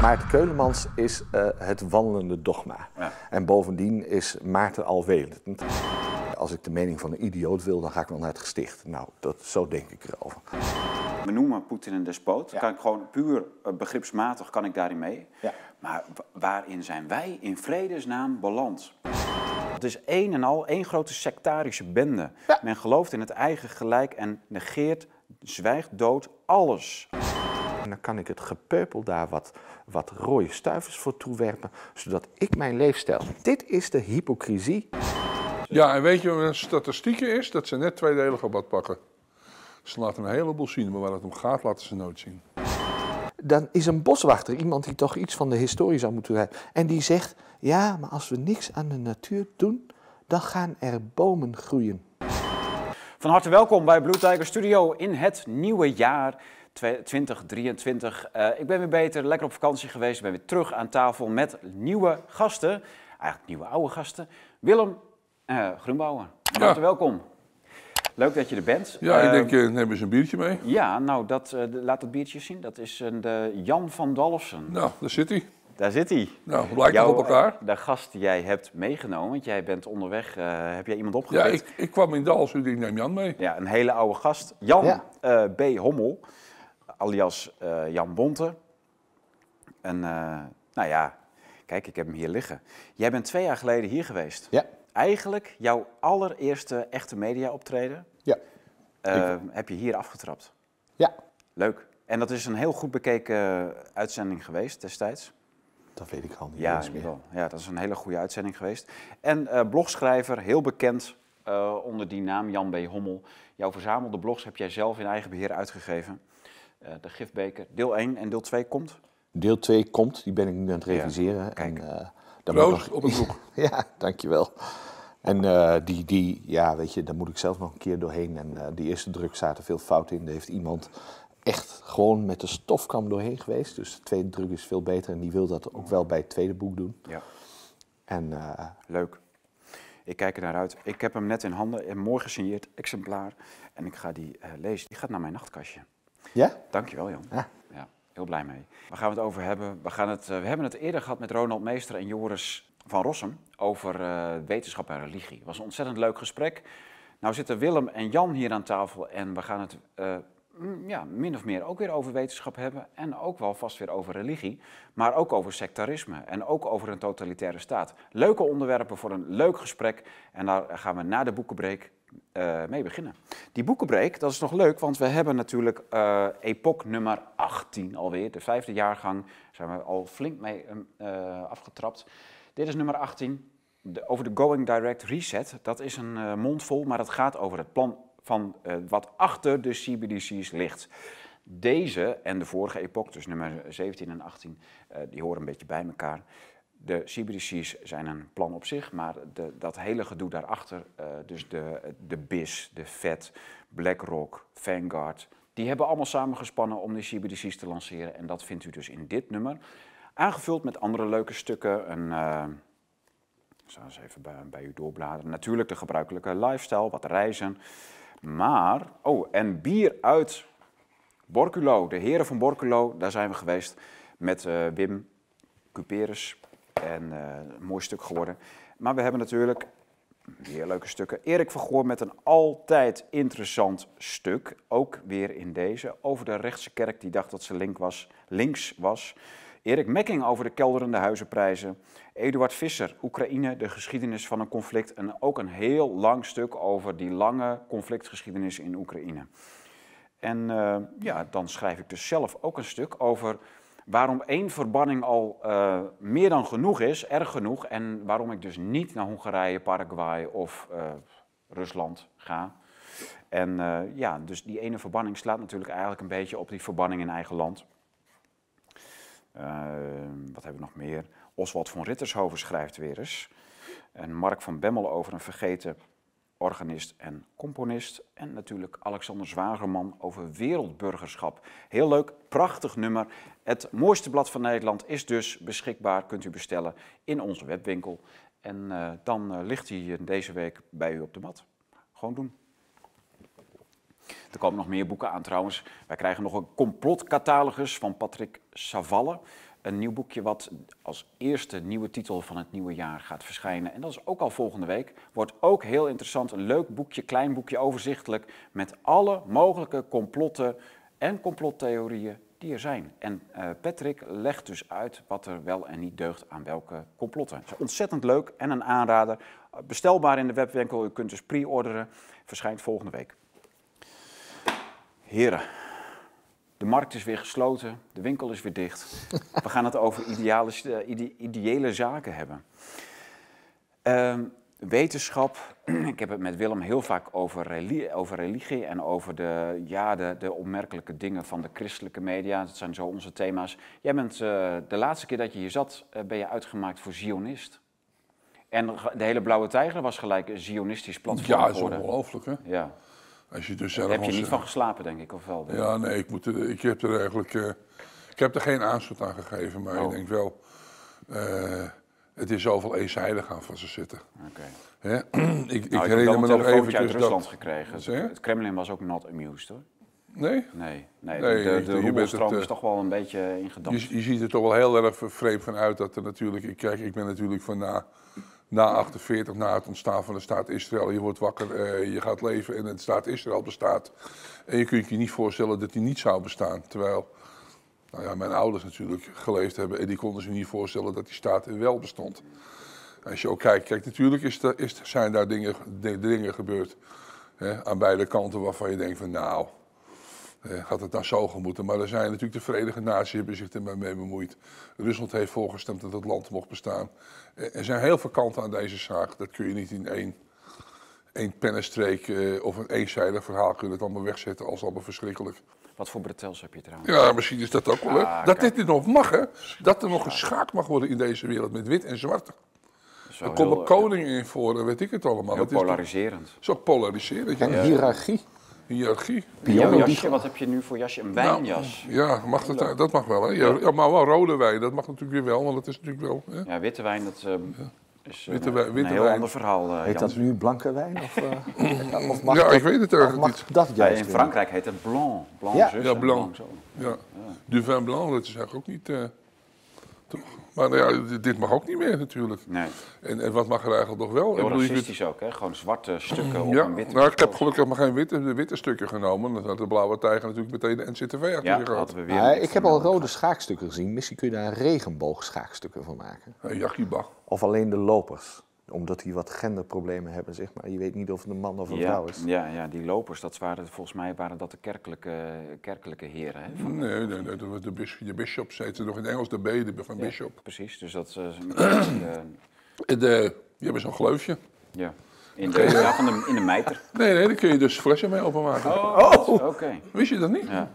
Maarten Keulemans is eh, het wandelende dogma. Ja. En bovendien is Maarten alwetend. Als ik de mening van een idioot wil, dan ga ik wel naar het gesticht. Nou, dat, zo denk ik erover. We noemen Poetin een despoot. Ja. Kan ik gewoon puur eh, begripsmatig kan ik daarin mee. Ja. Maar wa- waarin zijn wij in vredesnaam beland? Het is één en al één grote sectarische bende. Ja. Men gelooft in het eigen gelijk en negeert, zwijgt dood alles. En dan kan ik het gepeupel daar wat, wat rode stuivers voor toewerpen, zodat ik mijn leefstijl. Dit is de hypocrisie. Ja, en weet je wat een statistieken is? Dat ze net tweedelig op wat pakken. Ze laten een heleboel zien, maar waar het om gaat laten ze nooit zien. Dan is een boswachter iemand die toch iets van de historie zou moeten weten. En die zegt, ja, maar als we niks aan de natuur doen, dan gaan er bomen groeien. Van harte welkom bij Blue Tiger Studio in het nieuwe jaar 2023. Eh, ik ben weer beter, lekker op vakantie geweest. Ik ben weer terug aan tafel met nieuwe gasten. Eigenlijk nieuwe oude gasten. Willem eh Groenbouwer. Ja. welkom. Leuk dat je er bent. Ja, ik Eh, denk, eh, neem eens een biertje mee. Ja, nou, dat, eh, laat het biertje zien. Dat is een de Jan van Dalfsen. Nou, daar zit hij. Daar zit hij. Nou, we lijken Jouw, op elkaar. De gast die jij hebt meegenomen, want jij bent onderweg, eh, heb jij iemand Ja, opgepikt? ik, ik kwam in Dals, dus ik neem Jan mee. Ja, een hele oude gast. Jan Ja. eh, B. Hommel, alias eh, Jan Bonte. En eh, nou ja, kijk, ik heb hem hier liggen. Jij bent twee jaar geleden hier geweest. Ja, Eigenlijk jouw allereerste echte media optreden ja, eh, heb je hier afgetrapt. ja. Leuk. En dat is een heel goed bekeken uitzending geweest destijds. Dat weet ik al niet Ja, eens meer. wel. ja, dat is een hele goede uitzending geweest. En blogschrijver, heel bekend onder die naam Jan B. Hommel. Jouw verzamelde blogs heb jij zelf in eigen beheer uitgegeven. Eh, de Gifbeker, deel 1 en deel 2 komt. Deel 2 komt, die ben ik nu aan het reviseren. kijk. En, eh, moet nog- op het boek. ja, dankjewel. En eh, die, die, ja, weet je, daar moet ik zelf nog een keer doorheen. En eh, die eerste druk zaten veel fouten in. Daar heeft iemand echt gewoon met de stofkam doorheen geweest. Dus de tweede druk is veel beter. En die wil dat ook wel bij het tweede boek doen. Ja. En eh, Leuk. Ik kijk er naar uit. Ik heb hem net in handen, een mooi gesigneerd exemplaar. En ik ga die eh, lezen. Die gaat naar mijn nachtkastje. Ja? Dankjewel, Jan. Ja. Ja, heel blij mee. Waar gaan we het over hebben? We, gaan het, eh, we hebben het eerder gehad met Ronald Meester en Joris van Rossum over eh, wetenschap en religie. Het was een ontzettend leuk gesprek. Nou zitten Willem en Jan hier aan tafel en we gaan het eh, ja, min of meer ook weer over wetenschap hebben. En ook wel vast weer over religie, maar ook over sectarisme en ook over een totalitaire staat. Leuke onderwerpen voor een leuk gesprek en daar gaan we na de boekenbreek eh, mee beginnen. Die boekenbreek, dat is nog leuk, want we hebben natuurlijk eh epoch nummer 18 alweer. De vijfde jaargang zijn we al flink mee eh, afgetrapt. Dit is nummer 18, de- over de Going Direct Reset. Dat is een mondvol, maar het gaat over het plan van wat achter de CBDC's ligt. Deze en de vorige epoch, dus nummer 17 en 18, eh, die horen een beetje bij elkaar. De CBDC's zijn een plan op zich, maar de, dat hele gedoe daarachter, eh, dus de, de BIS, de FED, BlackRock, Vanguard, die hebben allemaal samengespannen om die CBDC's te lanceren. En dat vindt u dus in dit nummer. Aangevuld met andere leuke stukken. Een, eh, ik zal eens even bij, bij u doorbladeren. Natuurlijk de gebruikelijke lifestyle, wat reizen. Maar, oh, en bier uit Borculo, de heren van Borculo, daar zijn we geweest met eh, Wim Cuperus. En eh, een mooi stuk geworden. Maar we hebben natuurlijk weer leuke stukken. Erik van Goor met een altijd interessant stuk. Ook weer in deze. Over de rechtse kerk die dacht dat ze link was, links was. Erik Mekking over de kelderende huizenprijzen. Eduard Visser, Oekraïne, de geschiedenis van een conflict. En ook een heel lang stuk over die lange conflictgeschiedenis in Oekraïne. En eh, ja, dan schrijf ik dus zelf ook een stuk over waarom één verbanning al eh, meer dan genoeg is, erg genoeg. En waarom ik dus niet naar Hongarije, Paraguay of eh, Rusland ga. En eh, ja, dus die ene verbanning slaat natuurlijk eigenlijk een beetje op die verbanning in eigen land. Eh, wat hebben we nog meer? Oswald van Rittershoven schrijft weer eens. En Mark van Bemmel over een vergeten organist en componist. En natuurlijk Alexander Zwagerman over wereldburgerschap. Heel leuk, prachtig nummer. Het mooiste blad van Nederland is dus beschikbaar, kunt u bestellen in onze webwinkel. En eh, dan eh, ligt hij deze week bij u op de mat. Gewoon doen. Er komen nog meer boeken aan trouwens. Wij krijgen nog een complotcatalogus van Patrick Savalle. Een nieuw boekje wat als eerste nieuwe titel van het nieuwe jaar gaat verschijnen. En dat is ook al volgende week. Wordt ook heel interessant. Een leuk boekje, klein boekje, overzichtelijk. Met alle mogelijke complotten en complottheorieën die er zijn. En uh, Patrick legt dus uit wat er wel en niet deugt aan welke complotten. Ontzettend leuk en een aanrader. Bestelbaar in de webwinkel. U kunt dus pre-orderen. Verschijnt volgende week. Heren, de markt is weer gesloten, de winkel is weer dicht. We gaan het over ideale, ide, ideële zaken hebben. Ehm, wetenschap, ik heb het met Willem heel vaak over religie, over religie en over de, ja, de, de opmerkelijke dingen van de christelijke media. Dat zijn zo onze thema's. Jij bent uh, de laatste keer dat je hier zat, uh, ben je uitgemaakt voor Zionist. En de hele Blauwe Tijger was gelijk een Zionistisch platform Ja, dat is ongelooflijk hè. Ja. Als je dus Daar heb je niet eh, van geslapen, denk ik, of wel? Ja, nee, ik, moet, ik heb er eigenlijk eh, ik heb er geen aanstoot aan gegeven, maar Oh. ik denk wel, eh, het is zoveel eenzijdig aan van ze zitten. Oké. Hè? ik ik Nou, ik herinner me nog uit Rusland dat... gekregen. Het Kremlin was ook not amused, hoor. Nee? Nee, nee, Nee, de, de, de het, is toch wel een beetje Je, ingedampt. je ziet er toch wel heel erg vreemd van uit dat er natuurlijk... Ik, kijk, ik ben natuurlijk van na, na 48, na het ontstaan van de staat Israël. Je wordt wakker, eh, je gaat leven en de staat Israël bestaat. En je kunt je niet voorstellen dat die niet zou bestaan. Terwijl nou ja, mijn ouders natuurlijk geleefd hebben en die konden zich niet voorstellen dat die staat er wel bestond. Als je ook kijkt, kijk, natuurlijk is is, zijn daar dingen, di- dingen gebeurd hè, aan beide kanten waarvan je denkt van nou, eh, gaat het nou zo gemoeten? Maar er zijn natuurlijk de Verenigde Naties hebben zich er maar mee bemoeid. Rusland heeft voorgestemd dat het land mocht bestaan. Eh, er zijn heel veel kanten aan deze zaak. Dat kun je niet in één, één pennenstreek eh, of een eenzijdig verhaal kunnen het allemaal wegzetten als allemaal verschrikkelijk. Wat voor bretels heb je trouwens? Ja, misschien is dat ook wel leuk. Ah, dat kijk. dit nog mag, hè? Dat er nog geschaakt mag worden in deze wereld met wit en zwart. Er komen koningen in voor en weet ik het allemaal. heel Het is polariserend. zo polariserend. Ja. En hiërarchie. Hiërarchie. Wat heb je nu voor jasje? Een wijnjas. Nou, ja, mag dat, dat mag wel, hè? Ja, ja, maar wel rode wijn, dat mag natuurlijk weer wel, want dat is natuurlijk wel... Hè? Ja, witte wijn, dat eh, is eh, Witte wijn- een witte heel wijn. ander verhaal, eh, Heet Jan. dat nu blanke wijn? Of, eh, of mag Ja, dat, ik weet het eigenlijk mag niet. dat juist in Frankrijk heet het blanc. Blanc Ja. Ja, blanc. Ja. Du vin blanc, dat is eigenlijk ook niet... Maar nou ja, dit- dit mag ook niet meer natuurlijk. Nee, En, en wat mag er eigenlijk nog wel? Ik heel bedoel, je kunt- racistisch ook, hè? Gewoon zwarte stukken op Ja, een witte nou, ik heb gelukkig maar geen witte, de witte stukken genomen. Dan had de blauwe tijger natuurlijk meteen de NCTV achter Ja, gehad. hadden we weer. Ja, een ik heb al rode schaakstukken gezien. Misschien kun je daar regenboogschaakstukken van maken. Hey, Yakiba. Of alleen de lopers. Omdat die wat genderproblemen hebben, zeg maar. Je weet niet of het een man of een ja, vrouw is. Ja, ja, die lopers, dat waren, volgens mij waren dat de kerkelijke, kerkelijke heren. Hè? Van- Nee, nee, nee, dat was de, bis, de bishop, ze heette nog in Engels de B, de van Ja, bishop. Precies, dus dat is een kwestie, eh, En de, die hebben zo'n gleufje. ja. In de, ja, van de, in de mijter. Nee, nee, daar kun je dus flessen mee openmaken. Oh, oké. Wist je dat niet? Ja.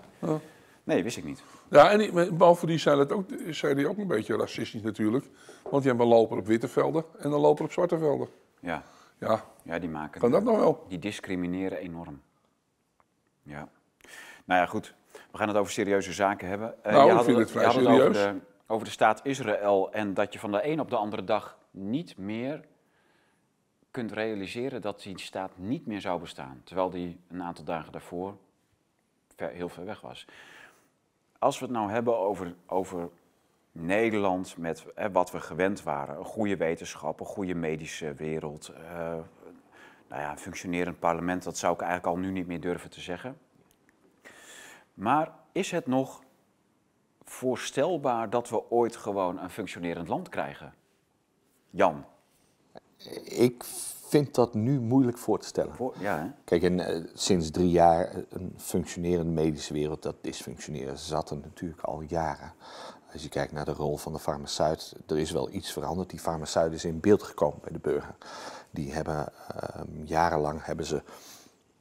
Nee, wist ik niet. Ja, en die, bovendien zijn, het ook, die ook een beetje racistisch natuurlijk. Want die hebben een loper op witte velden en een loper op zwarte velden. Ja, Ja, ja die maken. kan dat nou wel? Die discrimineren enorm. Ja. Nou ja, goed. We gaan het over serieuze zaken hebben. Eh, Nou, je ik vind het vrij je serieus. Over de, over de staat Israël en dat je van de een op de andere dag niet meer kunt realiseren dat die staat niet meer zou bestaan. Terwijl die een aantal dagen daarvoor ver- heel ver weg was. Als we het nou hebben over, over Nederland met wat we gewend waren. Een goede wetenschap, een goede medische wereld. eh, nou ja, een functionerend parlement, dat zou ik eigenlijk al nu niet meer durven te zeggen. Maar is het nog voorstelbaar dat we ooit gewoon een functionerend land krijgen? Jan, Ik vind dat nu moeilijk voor te stellen. ja hè? Kijk, en, eh, sinds drie jaar eh, een functionerende medische wereld, dat dysfunctioneren zat er natuurlijk al jaren. Als je kijkt naar de rol van de farmaceut, er is wel iets veranderd. Die farmaceut is in beeld gekomen bij de burger. Die hebben ehm, jarenlang hebben ze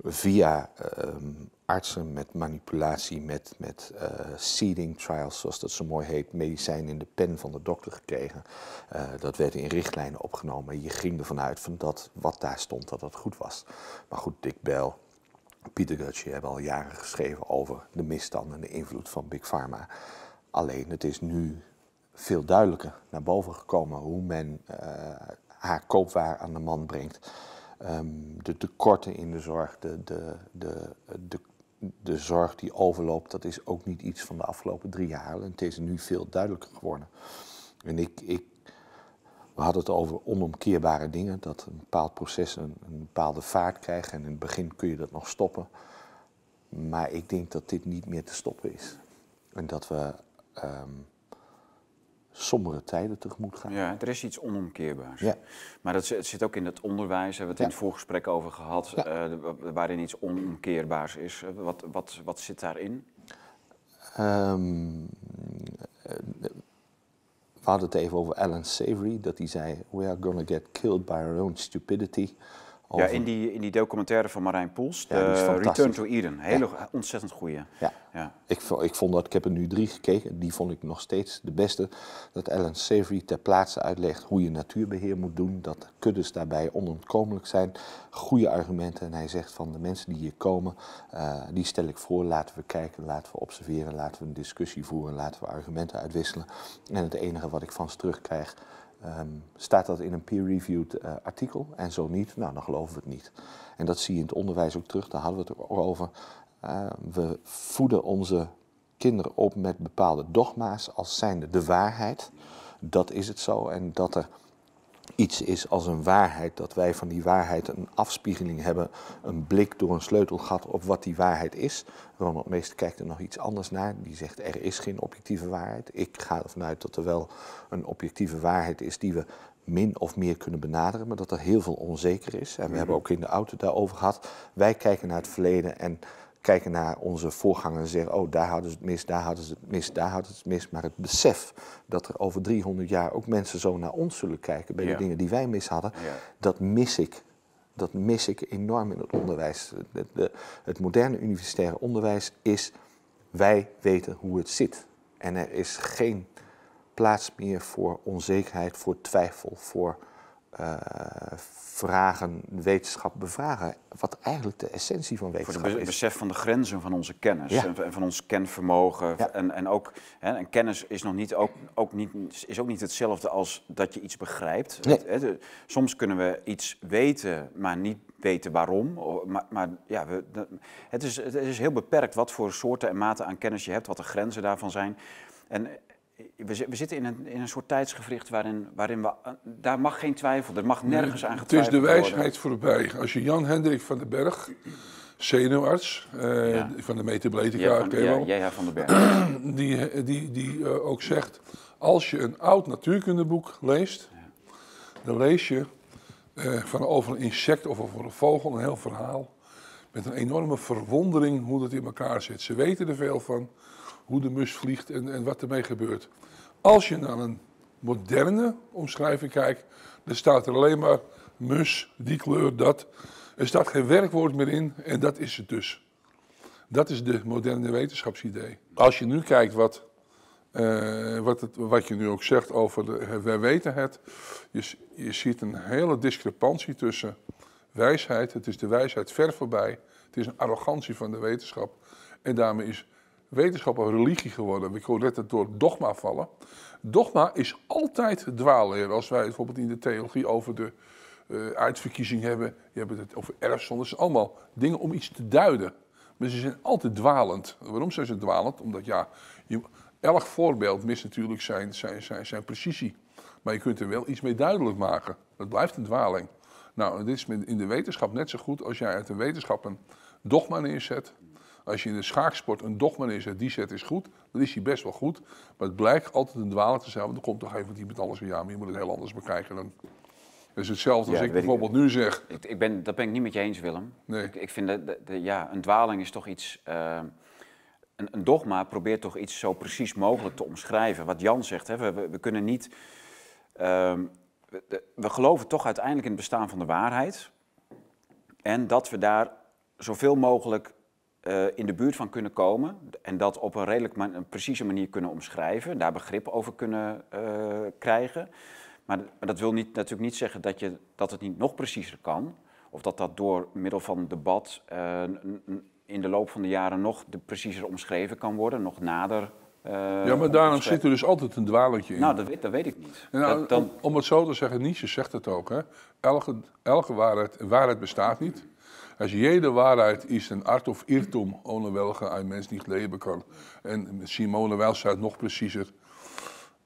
via ehm, artsen met manipulatie, met, met eh, seeding trials, zoals dat zo mooi heet, medicijnen in de pen van de dokter gekregen. Eh, dat werd in richtlijnen opgenomen. Je ging ervan uit van dat wat daar stond, dat dat goed was. Maar goed, Dick Bell, Pieter Gutje hebben al jaren geschreven over de misstanden en de invloed van Big Pharma. Alleen het is nu veel duidelijker naar boven gekomen hoe men eh, haar koopwaar aan de man brengt. Ehm, de tekorten in de zorg, de, de, de, de, zorg die overloopt, dat is ook niet iets van de afgelopen drie jaar. En het is nu veel duidelijker geworden. En ik, ik, we hadden het over onomkeerbare dingen, dat een bepaald proces een, een bepaalde vaart krijgt. En in het begin kun je dat nog stoppen. Maar ik denk dat dit niet meer te stoppen is. En dat we ehm, sombere tijden tegemoet gaan. Ja, er is iets onomkeerbaars. Ja. Maar dat zit, het zit ook in het onderwijs, hebben we het in het voorgesprek over gehad, Ja. eh, wa- waarin iets onomkeerbaars is. Eh, Wat, wat, wat zit daarin? Ehm, eh, we hadden het even over Alan Savory, dat hij zei: We are gonna get killed by our own stupidity. Ja, in die, in die documentaire van Marijn Poels, de. Return to Eden. Hele ontzettend goeie. ja. Ja. Ik, ik vond dat, ik heb er nu drie gekeken, die vond ik nog steeds de beste. Dat Alan Savory ter plaatse uitlegt hoe je natuurbeheer moet doen, dat kuddes daarbij onontkomelijk zijn. Goede argumenten en hij zegt van de mensen die hier komen, eh, die stel ik voor, laten we kijken, laten we observeren, laten we een discussie voeren, laten we argumenten uitwisselen. En het enige wat ik van ze terugkrijg, ehm, staat dat in een peer-reviewed eh, artikel en zo niet, nou dan geloven we het niet. En dat zie je in het onderwijs ook terug, daar hadden we het ook over. Uh, we voeden onze kinderen op met bepaalde dogma's als zijnde de waarheid. Dat is het zo. En dat er iets is als een waarheid, dat wij van die waarheid een afspiegeling hebben, een blik door een sleutelgat op wat die waarheid is. Ronald Meester kijkt er nog iets anders naar. Die zegt er is geen objectieve waarheid. Ik ga ervan uit dat er wel een objectieve waarheid is die we min of meer kunnen benaderen, maar dat er heel veel onzeker is. En we hebben ook in de auto daarover gehad. Wij kijken naar het verleden en kijken naar onze voorgangers en zeggen, oh daar hadden ze het mis, daar hadden ze het mis, daar hadden ze het mis. Maar het besef dat er over 300 jaar ook mensen zo naar ons zullen kijken bij Ja. de dingen die wij mis hadden, Ja. dat mis ik. Dat mis ik enorm in het onderwijs. De- de- het moderne universitaire onderwijs is, wij weten hoe het zit. En er is geen plaats meer voor onzekerheid, voor twijfel, voor eh, vragen, wetenschap bevragen. Wat eigenlijk de essentie van Voor het wetenschap is. besef van de grenzen van onze kennis Ja. en, van ons kenvermogen. Ja. En, en ook hè, en kennis is nog niet ook, ook niet, is ook niet hetzelfde als dat je iets begrijpt. Nee. Het- hè, de- soms kunnen we iets weten, maar niet weten waarom. Maar, maar ja, we, de- het, is, het is heel beperkt wat voor soorten en maten aan kennis je hebt, wat de grenzen daarvan zijn. En we, zi- we zitten in een, in een soort tijdsgevricht waarin, waarin we, eh, daar mag geen twijfel, er mag nergens aan Het is getwijfeld de worden. wijsheid voorbij. Als je Jan Hendrik van den Berg, zenuwarts eh, Ja. van de Metabletica, ja, jij van den Berg. die, die, die eh, ook zegt, als je een oud natuurkundeboek leest, dan lees je van over een insect of over een vogel een heel verhaal. Met een enorme verwondering hoe dat in elkaar zit. Ze weten er veel van, hoe de mus vliegt en, en wat ermee gebeurt. Als je naar een moderne omschrijving kijkt, dan staat er alleen maar mus, die kleur, dat. Er staat geen werkwoord meer in en dat is het dus. Dat is de moderne wetenschapsidee. Als je nu kijkt wat, eh, wat, het, wat je nu ook zegt over de, wij weten het. Je, je ziet een hele discrepantie tussen wijsheid. Het is de wijsheid ver voorbij. Het is een arrogantie van de wetenschap. En daarmee is wetenschap een religie geworden. We kunnen net door dogma vallen. Dogma is altijd dwaalleer. Als wij bijvoorbeeld in de theologie over de eh, uitverkiezing hebben, je hebt het over erfzonde. Zijn allemaal dingen om iets te duiden. Maar ze zijn altijd dwalend. Waarom zijn ze dwalend? Omdat ja, elk voorbeeld mist natuurlijk zijn, zijn, zijn, zijn precisie. Maar je kunt er wel iets mee duidelijk maken. Dat blijft een dwaling. Nou, dit is in de wetenschap net zo goed als jij uit de wetenschap een dogma neerzet. Als je in de schaaksport een dogma neerzet, die zet is goed, dan is die best wel goed. Maar het blijkt altijd een dwaling te zijn, want er komt toch even iemand anders van ja, maar je moet het heel anders bekijken. Dan. Dat is hetzelfde als Ja, ik bijvoorbeeld nu zeg. Ik, ik ben, dat ben ik niet met je eens, Willem. Nee. Ik, ik vind dat, dat- dat- ja, een dwaling is toch iets. eh, een, een dogma probeert toch iets zo precies mogelijk te omschrijven. Wat Jan zegt, hè, we, we, kunnen niet. ehm, we, we geloven toch uiteindelijk in het bestaan van de waarheid. En dat we daar zoveel mogelijk eh, in de buurt van kunnen komen. En dat op een redelijk man- een precieze manier kunnen omschrijven. Daar begrip over kunnen eh, krijgen. Maar, maar dat wil niet, natuurlijk niet zeggen dat, je, dat het niet nog preciezer kan. Of dat dat door middel van debat eh, in de loop van de jaren nog de preciezer omschreven kan worden. Nog nader. Ja, maar daarom zit er dus altijd een dwalingje in. Nou, dat weet, dat weet ik niet. Nou, Dat- dan, om, om het zo te zeggen, Nietzsche zegt het ook. Hè? Elke, elke waarheid, waarheid bestaat niet. Als jede waarheid is een art of irrtum, ohne welke een mens niet leven kan. En Simone Weil zei het nog preciezer.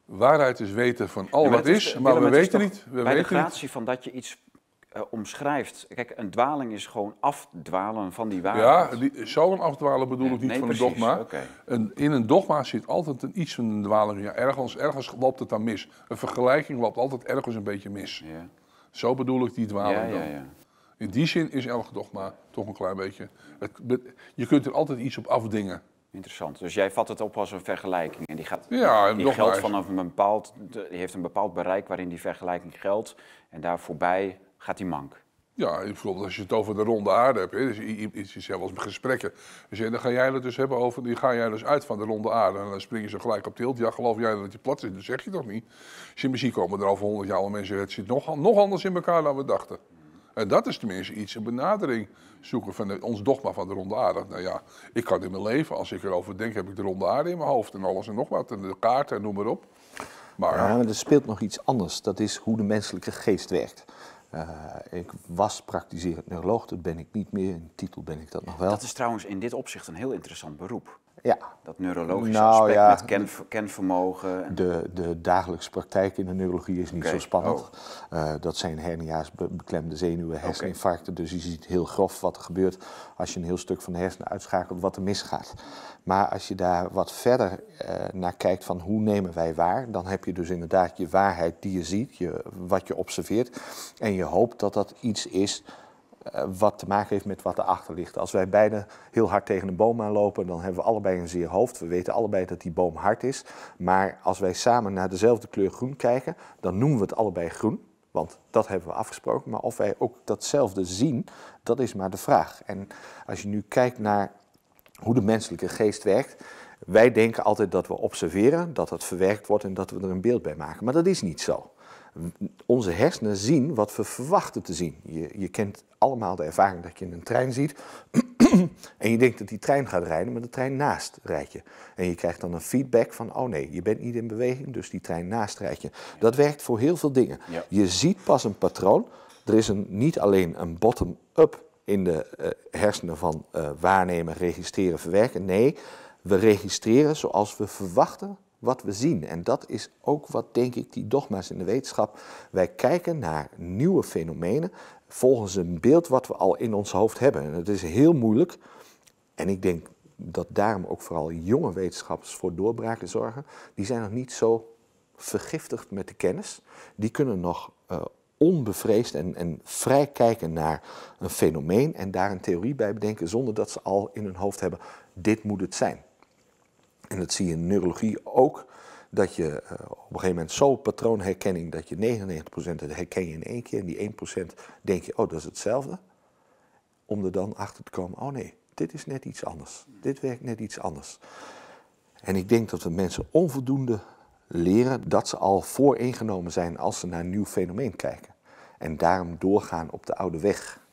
Waarheid is weten van al Ja, wat is, Willem, maar we weten niet. We bij de weten niet. gratie van dat je iets eh, omschrijft. Kijk, een dwaling is gewoon afdwalen van die Ja, waarheid. die, zo'n afdwalen bedoel ik niet Nee, van precies, een dogma. Een, in een dogma zit altijd een, iets van een dwaling. Ja, ergens, ergens loopt het dan mis. Een vergelijking loopt altijd ergens een beetje mis. Ja, Zo bedoel ik die dwaling ja, ja. dan. In die zin is elk dogma toch een klein beetje. Het, je kunt er altijd iets op afdingen. Interessant. Dus jij vat het op als een vergelijking. En die, gaat, Ja, die geldt is- vanaf een bepaald, die heeft een bepaald bereik waarin die vergelijking geldt. En daar voorbij gaat die mank. Ja, bijvoorbeeld als je het over de ronde aarde hebt. Hè, dus je, je, je zegt wel eens gesprekken. Dus dan ga jij het dus hebben over. Die ga jij dus uit van de ronde aarde. En dan springen ze gelijk op tilt. Ja, geloof jij dat die plat is? Dat zeg je toch niet? Dus muziek komen er over honderd jaar al mensen. Het zit nog, nog anders in elkaar dan we dachten. En dat is tenminste iets, een benadering zoeken van de- ons dogma van de ronde aarde. Nou ja, ik kan in mijn leven, als ik erover denk, heb ik de ronde aarde in mijn hoofd en alles en nog wat. En de kaarten en noem maar op. Maar Ja, maar er speelt nog iets anders. Dat is hoe de menselijke geest werkt. Eh, ik was praktiserend neuroloog, dat ben ik niet meer. In titel ben ik dat nog wel. Dat is trouwens in dit opzicht een heel interessant beroep. Ja, Dat neurologische Nou, aspect ja. met ken, kenvermogen. En, de, de dagelijkse praktijk in de neurologie is niet zo spannend. oh. Eh, dat zijn hernia's, be- beklemde zenuwen, herseninfarcten. Dus je ziet heel grof wat er gebeurt als je een heel stuk van de hersenen uitschakelt, wat er misgaat. Maar als je daar wat verder eh, naar kijkt van hoe nemen wij waar, dan heb je dus inderdaad je waarheid die je ziet, je, wat je observeert. En je hoopt dat dat iets is wat te maken heeft met wat erachter ligt. Als wij beide heel hard tegen een boom aanlopen, dan hebben we allebei een zeer hoofd. We weten allebei dat die boom hard is. Maar als wij samen naar dezelfde kleur groen kijken, dan noemen we het allebei groen. Want dat hebben we afgesproken. Maar of wij ook datzelfde zien, dat is maar de vraag. En als je nu kijkt naar hoe de menselijke geest werkt. Wij denken altijd dat we observeren, dat het verwerkt wordt en dat we er een beeld bij maken. Maar dat is niet zo. Onze hersenen zien wat we verwachten te zien. Je, je kent allemaal de ervaring dat je een trein ziet en je denkt dat die trein gaat rijden, maar de trein naast rijdt je. En je krijgt dan een feedback van, oh nee, je bent niet in beweging, dus die trein naast rijdt je. Dat werkt voor heel veel dingen. Ja. Je ziet pas een patroon. Er is een, niet alleen een bottom-up in de eh, hersenen van eh, waarnemen, registreren, verwerken. Nee, we registreren zoals we verwachten wat we zien. En dat is ook wat, denk ik, die dogma's in de wetenschap. Wij kijken naar nieuwe fenomenen volgens een beeld wat we al in ons hoofd hebben. En het is heel moeilijk. En ik denk dat daarom ook vooral jonge wetenschappers voor doorbraken zorgen. Die zijn nog niet zo vergiftigd met de kennis. Die kunnen nog eh, onbevreesd en, en vrij kijken naar een fenomeen en daar een theorie bij bedenken zonder dat ze al in hun hoofd hebben, dit moet het zijn. En dat zie je in neurologie ook, dat je eh, op een gegeven moment zo patroonherkenning dat je 99% het herken je in één keer en die 1% denk je, oh dat is hetzelfde. Om er dan achter te komen, oh nee, dit is net iets anders. Dit werkt net iets anders. En ik denk dat we mensen onvoldoende leren dat ze al vooringenomen zijn als ze naar een nieuw fenomeen kijken. En daarom doorgaan op de oude weg.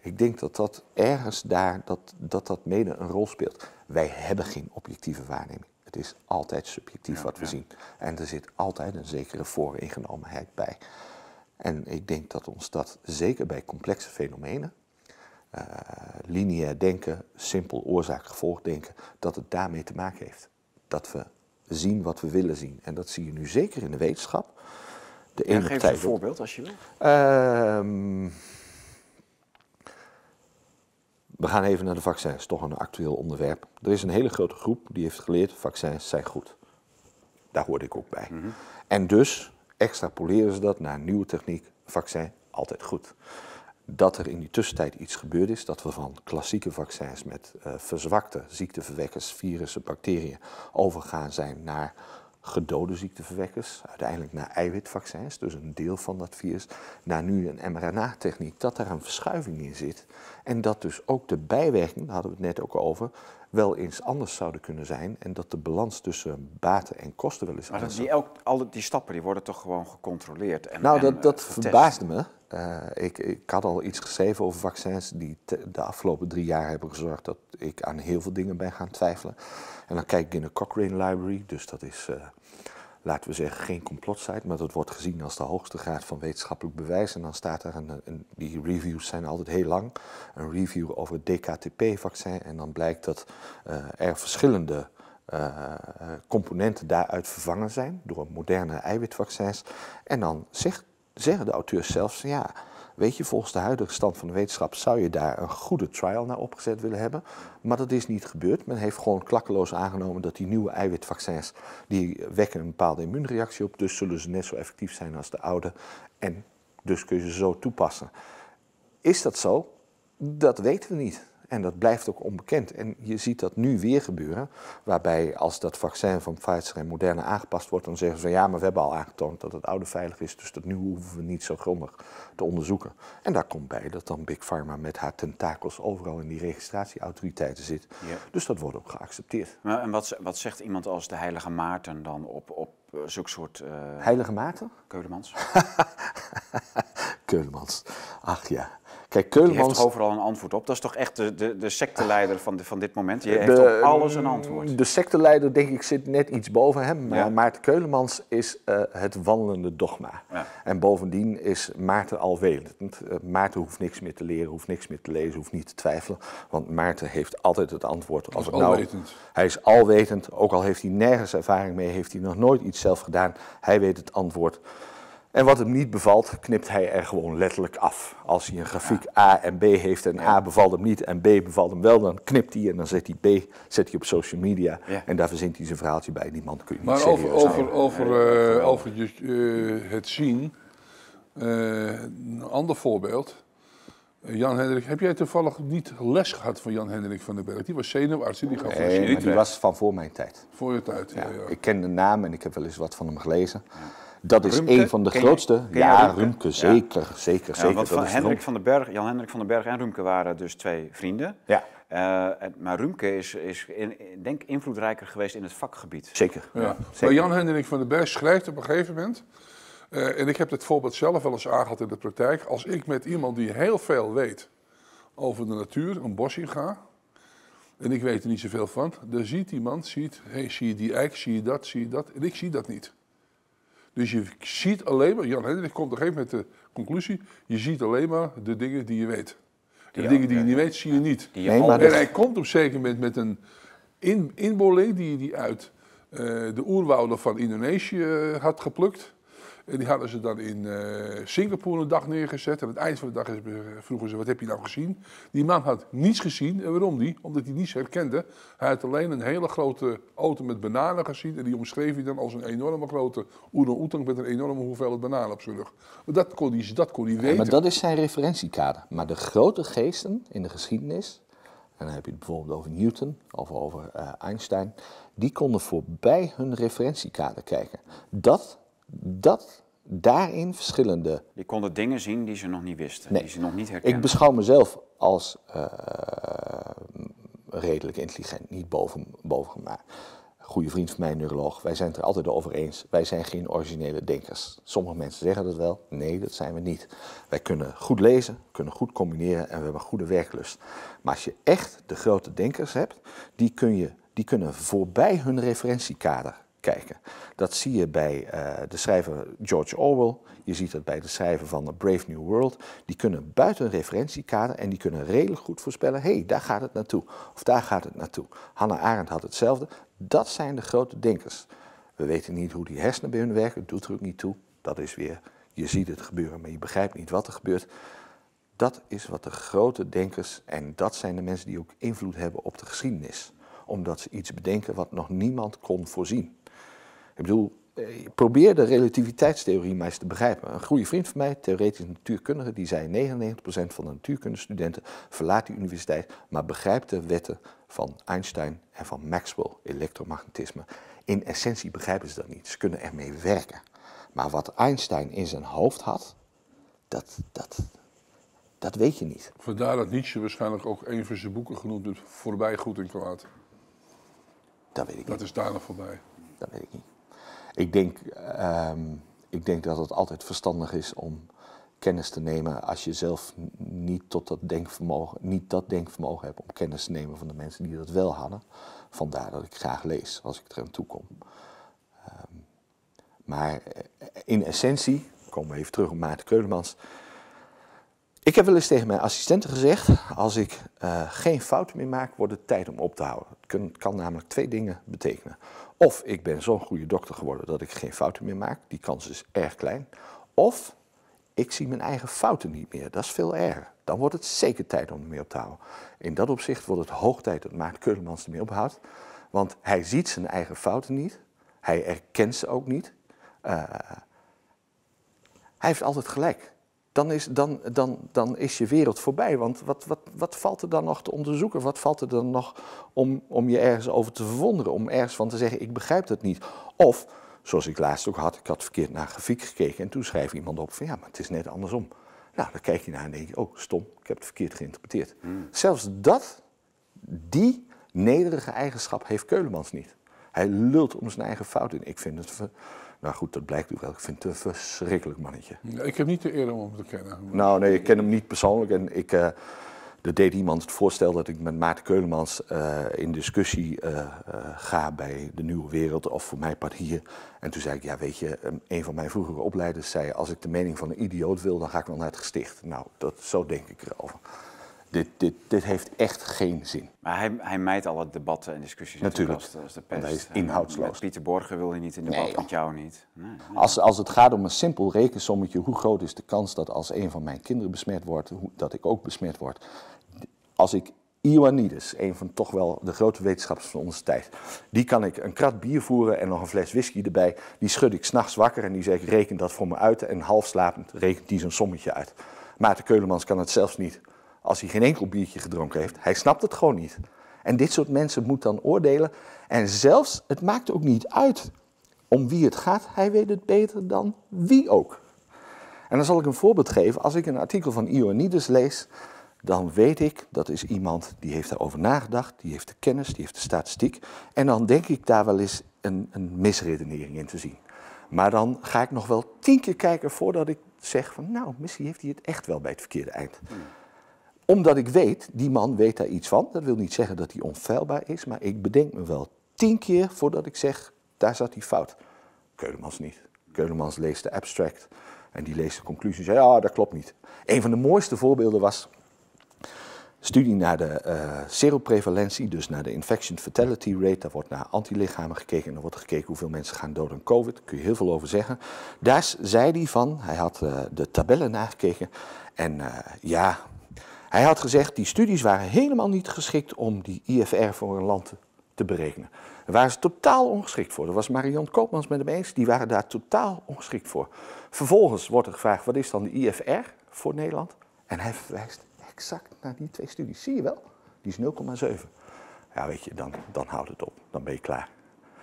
Ik denk dat dat ergens daar, dat dat, dat mede een rol speelt. Wij hebben geen objectieve waarneming. Het is altijd subjectief Ja, wat we ja. zien. En er zit altijd een zekere vooringenomenheid bij. En ik denk dat ons dat zeker bij complexe fenomenen, eh, lineair denken, simpel oorzaak-gevolg denken, dat het daarmee te maken heeft. Dat we zien wat we willen zien. En dat zie je nu zeker in de wetenschap. De Ja, ene geef een voorbeeld als je wil. Ehm, we gaan even naar de vaccins, toch een actueel onderwerp. Er is een hele grote groep die heeft geleerd, vaccins zijn goed. Daar hoorde ik ook bij. En dus extrapoleren ze dat naar nieuwe techniek, vaccin, altijd goed. Dat er in die tussentijd iets gebeurd is, dat we van klassieke vaccins met eh, verzwakte ziekteverwekkers, virussen, bacteriën overgaan zijn naar gedode ziekteverwekkers, uiteindelijk naar eiwitvaccins, dus een deel van dat virus, naar nu een mRNA-techniek, dat daar een verschuiving in zit. En dat dus ook de bijwerkingen, daar hadden we het net ook over, wel eens anders zouden kunnen zijn. En dat de balans tussen baten en kosten wel eens Maar anders die, elk, alle die stappen die worden toch gewoon gecontroleerd? En, nou, en, dat, eh, dat getest? verbaasde me. Eh, ik, ik had al iets geschreven over vaccins die de afgelopen drie jaar hebben gezorgd dat ik aan heel veel dingen ben gaan twijfelen. En dan kijk ik in de Cochrane Library, dus dat is eh, laten we zeggen, geen complotsite, maar dat wordt gezien als de hoogste graad van wetenschappelijk bewijs. En dan staat er, een, een die reviews zijn altijd heel lang, een review over het DKTP-vaccin. En dan blijkt dat uh, er verschillende componenten daaruit vervangen zijn door moderne eiwitvaccins. En dan zegt, zeggen de auteurs zelfs, ja, weet je, volgens de huidige stand van de wetenschap zou je daar een goede trial naar opgezet willen hebben. Maar dat is niet gebeurd. Men heeft gewoon klakkeloos aangenomen dat die nieuwe eiwitvaccins, die wekken een bepaalde immuunreactie op. Dus zullen ze net zo effectief zijn als de oude. En dus kun je ze zo toepassen. Is dat zo? Dat weten we niet. En dat blijft ook onbekend. En je ziet dat nu weer gebeuren, waarbij als dat vaccin van Pfizer en Moderna aangepast wordt, dan zeggen ze van ja, maar we hebben al aangetoond dat het oude veilig is, dus dat nu hoeven we niet zo grondig te onderzoeken. En daar komt bij dat dan Big Pharma met haar tentakels overal in die registratieautoriteiten zit. Ja. Dus dat wordt ook geaccepteerd. Maar en wat, wat zegt iemand als de heilige Maarten dan op, op uh, zulke soort... Uh... Heilige Maarten? Keulemans. Keulemans, ach ja. Kijk, Keulemans... Die heeft toch overal een antwoord op? Dat is toch echt de, de, de secteleider van, de, van dit moment? Die heeft op alles een antwoord. De secteleider, denk ik, zit net iets boven hem. Maar Maarten Keulemans is uh, het wandelende dogma. Ja. En bovendien is Maarten alwetend. Uh, Maarten hoeft niks meer te leren, hoeft niks meer te lezen, hoeft niet te twijfelen. Want Maarten heeft altijd het antwoord. Als hij is nou, alwetend. Hij is alwetend. Ook al heeft hij nergens ervaring mee, heeft hij nog nooit iets zelf gedaan. Hij weet het antwoord. En wat hem niet bevalt, knipt hij er gewoon letterlijk af. Als hij een grafiek A en B heeft en A bevalt hem niet en B bevalt hem wel, dan knipt hij en dan zet hij B zet hij op social media. En daar verzint hij zijn verhaaltje bij. Die man kun je maar niet over, over, over, uh, over uh, het zien, uh, een ander voorbeeld. Jan Hendrik, heb jij toevallig niet les gehad van Jan Hendrik van den Berg? Die was zenuwarts, die gaf nee, maar die was van voor mijn tijd. Voor je tijd, ja, ja. Ik ken de naam en ik heb wel eens wat van hem gelezen. Dat is een van de grootste. ja, Rumke, zeker, zeker, zeker. Want van Hendrik van den Berg, Jan Hendrik van den Berg en Rumke waren dus twee vrienden. Ja. Uh, maar Rumke is, is in, denk invloedrijker geweest in het vakgebied. Zeker. Ja. Maar Jan Hendrik van den Berg schrijft op een gegeven moment. Uh, en ik heb dit voorbeeld zelf wel eens aangehad in de praktijk. Als ik met iemand die heel veel weet over de natuur een bos in ga. En ik weet er niet zoveel van. Dan ziet iemand, ziet, hey, zie je die eik, zie je dat, zie je dat. En ik zie dat niet. Dus je ziet alleen maar, Jan Hendrik komt op een gegeven moment met de conclusie, je ziet alleen maar de dingen die je weet. De dingen die je niet weet, zie je niet. Nee, maar en hij komt op een zeker moment met een in, inboling die hij uit uh, de oerwouden van Indonesië uh, had geplukt. En die hadden ze dan in uh, Singapore een dag neergezet. En aan het eind van de dag vroegen ze, wat heb je nou gezien? Die man had niets gezien. En waarom die? Omdat hij niets herkende. Hij had alleen een hele grote auto met bananen gezien. En die omschreef hij dan als een enorme grote oerang-oetang met een enorme hoeveelheid bananen op zijn rug. Maar dat kon hij, dat kon hij weten. Ja, maar dat is zijn referentiekader. Maar de grote geesten in de geschiedenis... En dan heb je het bijvoorbeeld over Newton of over uh, Einstein. Die konden voorbij hun referentiekader kijken. Dat dat daarin verschillende. Die konden dingen zien die ze nog niet wisten, nee. die ze nog niet herkenden. Ik beschouw mezelf als uh, redelijk intelligent, niet boven, boven maar goede vriend van mij, neuroloog. Wij zijn het er altijd over eens. Wij zijn geen originele denkers. Sommige mensen zeggen dat wel. Nee, dat zijn we niet. Wij kunnen goed lezen, kunnen goed combineren en we hebben goede werklust. Maar als je echt de grote denkers hebt, die, kun je, die kunnen voorbij hun referentiekader kijken. Dat zie je bij uh, de schrijver George Orwell. Je ziet dat bij de schrijver van The Brave New World. Die kunnen buiten een referentiekader en die kunnen redelijk goed voorspellen: hé, hey, daar gaat het naartoe. Of daar gaat het naartoe. Hannah Arendt had hetzelfde. Dat zijn de grote denkers. We weten niet hoe die hersenen bij hun werken, doet er ook niet toe. Dat is weer, je ziet het gebeuren, maar je begrijpt niet wat er gebeurt. Dat is wat de grote denkers, en dat zijn de mensen die ook invloed hebben op de geschiedenis. Omdat ze iets bedenken wat nog niemand kon voorzien. Ik bedoel, eh, probeer de relativiteitstheorie maar eens te begrijpen. Een goede vriend van mij, theoretisch natuurkundige, die zei 99% van de natuurkundestudenten verlaat die universiteit, maar begrijpt de wetten van Einstein en van Maxwell, elektromagnetisme. In essentie begrijpen ze dat niet. Ze kunnen ermee werken. Maar wat Einstein in zijn hoofd had, dat, dat, dat weet je niet. Vandaar dat Nietzsche waarschijnlijk ook een van zijn boeken genoemd is, Voorbij Goed en Kwaad. Dat weet ik niet. Dat is daar nog voorbij. Dat weet ik niet. Ik denk, um, ik denk dat het altijd verstandig is om kennis te nemen als je zelf niet, tot dat, denkvermogen, niet dat denkvermogen hebt om kennis te nemen van de mensen die dat wel hadden. Vandaar dat ik graag lees als ik er aan toe kom. Um, Maar eh, in essentie, komen we even terug op Maarten Keulemans. Ik heb wel eens tegen mijn assistenten gezegd, als ik uh, geen fouten meer maak, wordt het tijd om op te houden. Het kan namelijk twee dingen betekenen. Of ik ben zo'n goede dokter geworden dat ik geen fouten meer maak, die kans is erg klein. Of ik zie mijn eigen fouten niet meer, dat is veel erger. Dan wordt het zeker tijd om ermee op te houden. In dat opzicht wordt het hoog tijd dat Maarten Keulemans ermee ophoudt. Want hij ziet zijn eigen fouten niet, hij erkent ze ook niet. Uh, hij heeft altijd gelijk. Dan is, dan, dan, dan is je wereld voorbij. Want wat, wat, wat valt er dan nog te onderzoeken? Wat valt er dan nog om, om je ergens over te verwonderen? Om ergens van te zeggen, ik begrijp dat niet. Of, zoals ik laatst ook had, ik had verkeerd naar grafiek gekeken... en toen schrijft iemand op van ja, maar het is net andersom. Nou, dan kijk je naar en denk je, oh, stom, ik heb het verkeerd geïnterpreteerd. Hmm. Zelfs dat, die nederige eigenschap heeft Keulemans niet. Hij lult om zijn eigen fout in. Ik vind het nou goed, dat blijkt ook wel. Ik vind het een verschrikkelijk mannetje. ik heb niet de eer om hem te kennen. Nou nee, ik ken hem niet persoonlijk. En ik, uh, er deed iemand het voorstel dat ik met Maarten Keulemans uh, in discussie uh, ga bij de Nieuwe Wereld of voor mijn part hier. En toen zei ik, ja weet je, een van mijn vroegere opleiders zei... als ik de mening van een idioot wil, dan ga ik wel naar het gesticht. Nou, dat, zo denk ik erover dit, dit, dit heeft echt geen zin. Maar hij, hij mijt alle debatten en discussies natuurlijk als, als de pest. Hij is inhoudsloos. Met Pieter Borgen wil hij niet in debat, nee, met jou niet. Nee, nee. Als, als het gaat om een simpel rekensommetje, hoe groot is de kans dat als een van mijn kinderen besmet wordt, dat ik ook besmet word? Als ik Ioannidis, een van toch wel de grote wetenschappers van onze tijd. Die kan ik een krat bier voeren en nog een fles whisky erbij. Die schud ik s'nachts wakker en die zeg ik reken dat voor me uit. En half slapend rekent die zo'n sommetje uit. Maarten Keulemans kan het zelfs niet als hij geen enkel biertje gedronken heeft. Hij snapt het gewoon niet. En dit soort mensen moet dan oordelen. En zelfs, het maakt ook niet uit om wie het gaat. Hij weet het beter dan wie ook. En dan zal ik een voorbeeld geven. Als ik een artikel van Ioannidis lees, dan weet ik dat is iemand die heeft daarover nagedacht, die heeft de kennis, die heeft de statistiek. En dan denk ik daar wel eens een, een misredenering in te zien. Maar dan ga ik nog wel tien keer kijken voordat ik zeg van nou, misschien heeft hij het echt wel bij het verkeerde eind. Omdat ik weet, die man weet daar iets van. Dat wil niet zeggen dat hij onfeilbaar is, maar ik bedenk me wel tien keer voordat ik zeg, daar zat hij fout. Keulemans niet. Keulemans leest de abstract en die leest de conclusie en ja, dat klopt niet. Een van de mooiste voorbeelden was studie naar de uh, seroprevalentie, dus naar de infection fatality rate. Daar wordt naar antilichamen gekeken en er wordt gekeken hoeveel mensen gaan dood aan COVID. Daar kun je heel veel over zeggen. Daar zei hij van, hij had uh, de tabellen nagekeken en uh, ja, hij had gezegd, die studies waren helemaal niet geschikt om die IFR voor een land te berekenen. Daar waren ze totaal ongeschikt voor. Dat was Marion Koopmans met hem eens, die waren daar totaal ongeschikt voor. Vervolgens wordt er gevraagd, wat is dan de IFR voor Nederland? En hij verwijst exact naar die twee studies. Zie je wel? Die is 0,7. Ja, weet je, dan, dan houdt het op. Dan ben je klaar.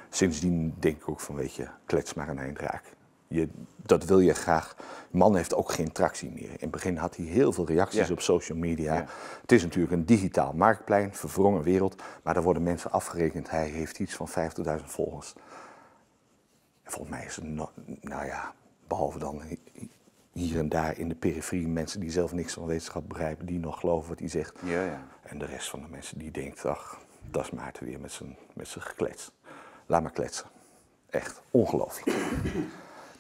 Sindsdien denk ik ook van, weet je, klets maar een eindraak. Je, dat wil je graag. Man heeft ook geen tractie meer. In het begin had hij heel veel reacties op social media. Het is natuurlijk een digitaal marktplein, verwrongen wereld. Maar daar worden mensen afgerekend. Hij heeft iets van 50.000 volgers. volgens mij is het, nou ja, behalve dan hier en daar in de periferie mensen die zelf niks van wetenschap begrijpen, die nog geloven wat hij zegt. Ja, ja. En de rest van de mensen die denkt, ach, dat is Maarten weer met zijn, met zijn geklets. Laat maar kletsen. Echt ongelooflijk.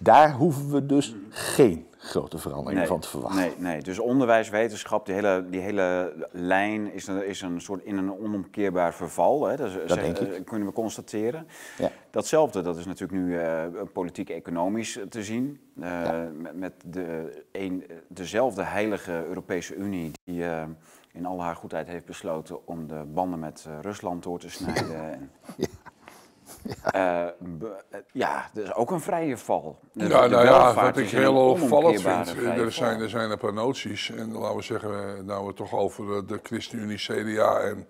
Daar hoeven we dus geen grote verandering van te verwachten. Nee, nee, dus onderwijs, wetenschap, die hele, die hele lijn is een, is een soort in een onomkeerbaar verval. Hè? Dat, dat denk ik. kunnen we constateren. Ja. Datzelfde, dat is natuurlijk nu uh, politiek-economisch te zien. Uh, met, met de, een, dezelfde heilige Europese Unie die uh, in al haar goedheid heeft besloten om de banden met Rusland door te snijden. Ja. En, ja. Ja. Uh, ja, dat is ook een vrije val. De, ja, nou ja, wat ik heel opvallend vind, er zijn, er zijn een paar noties. En laten we zeggen, nou we toch over de ChristenUnie, CDA en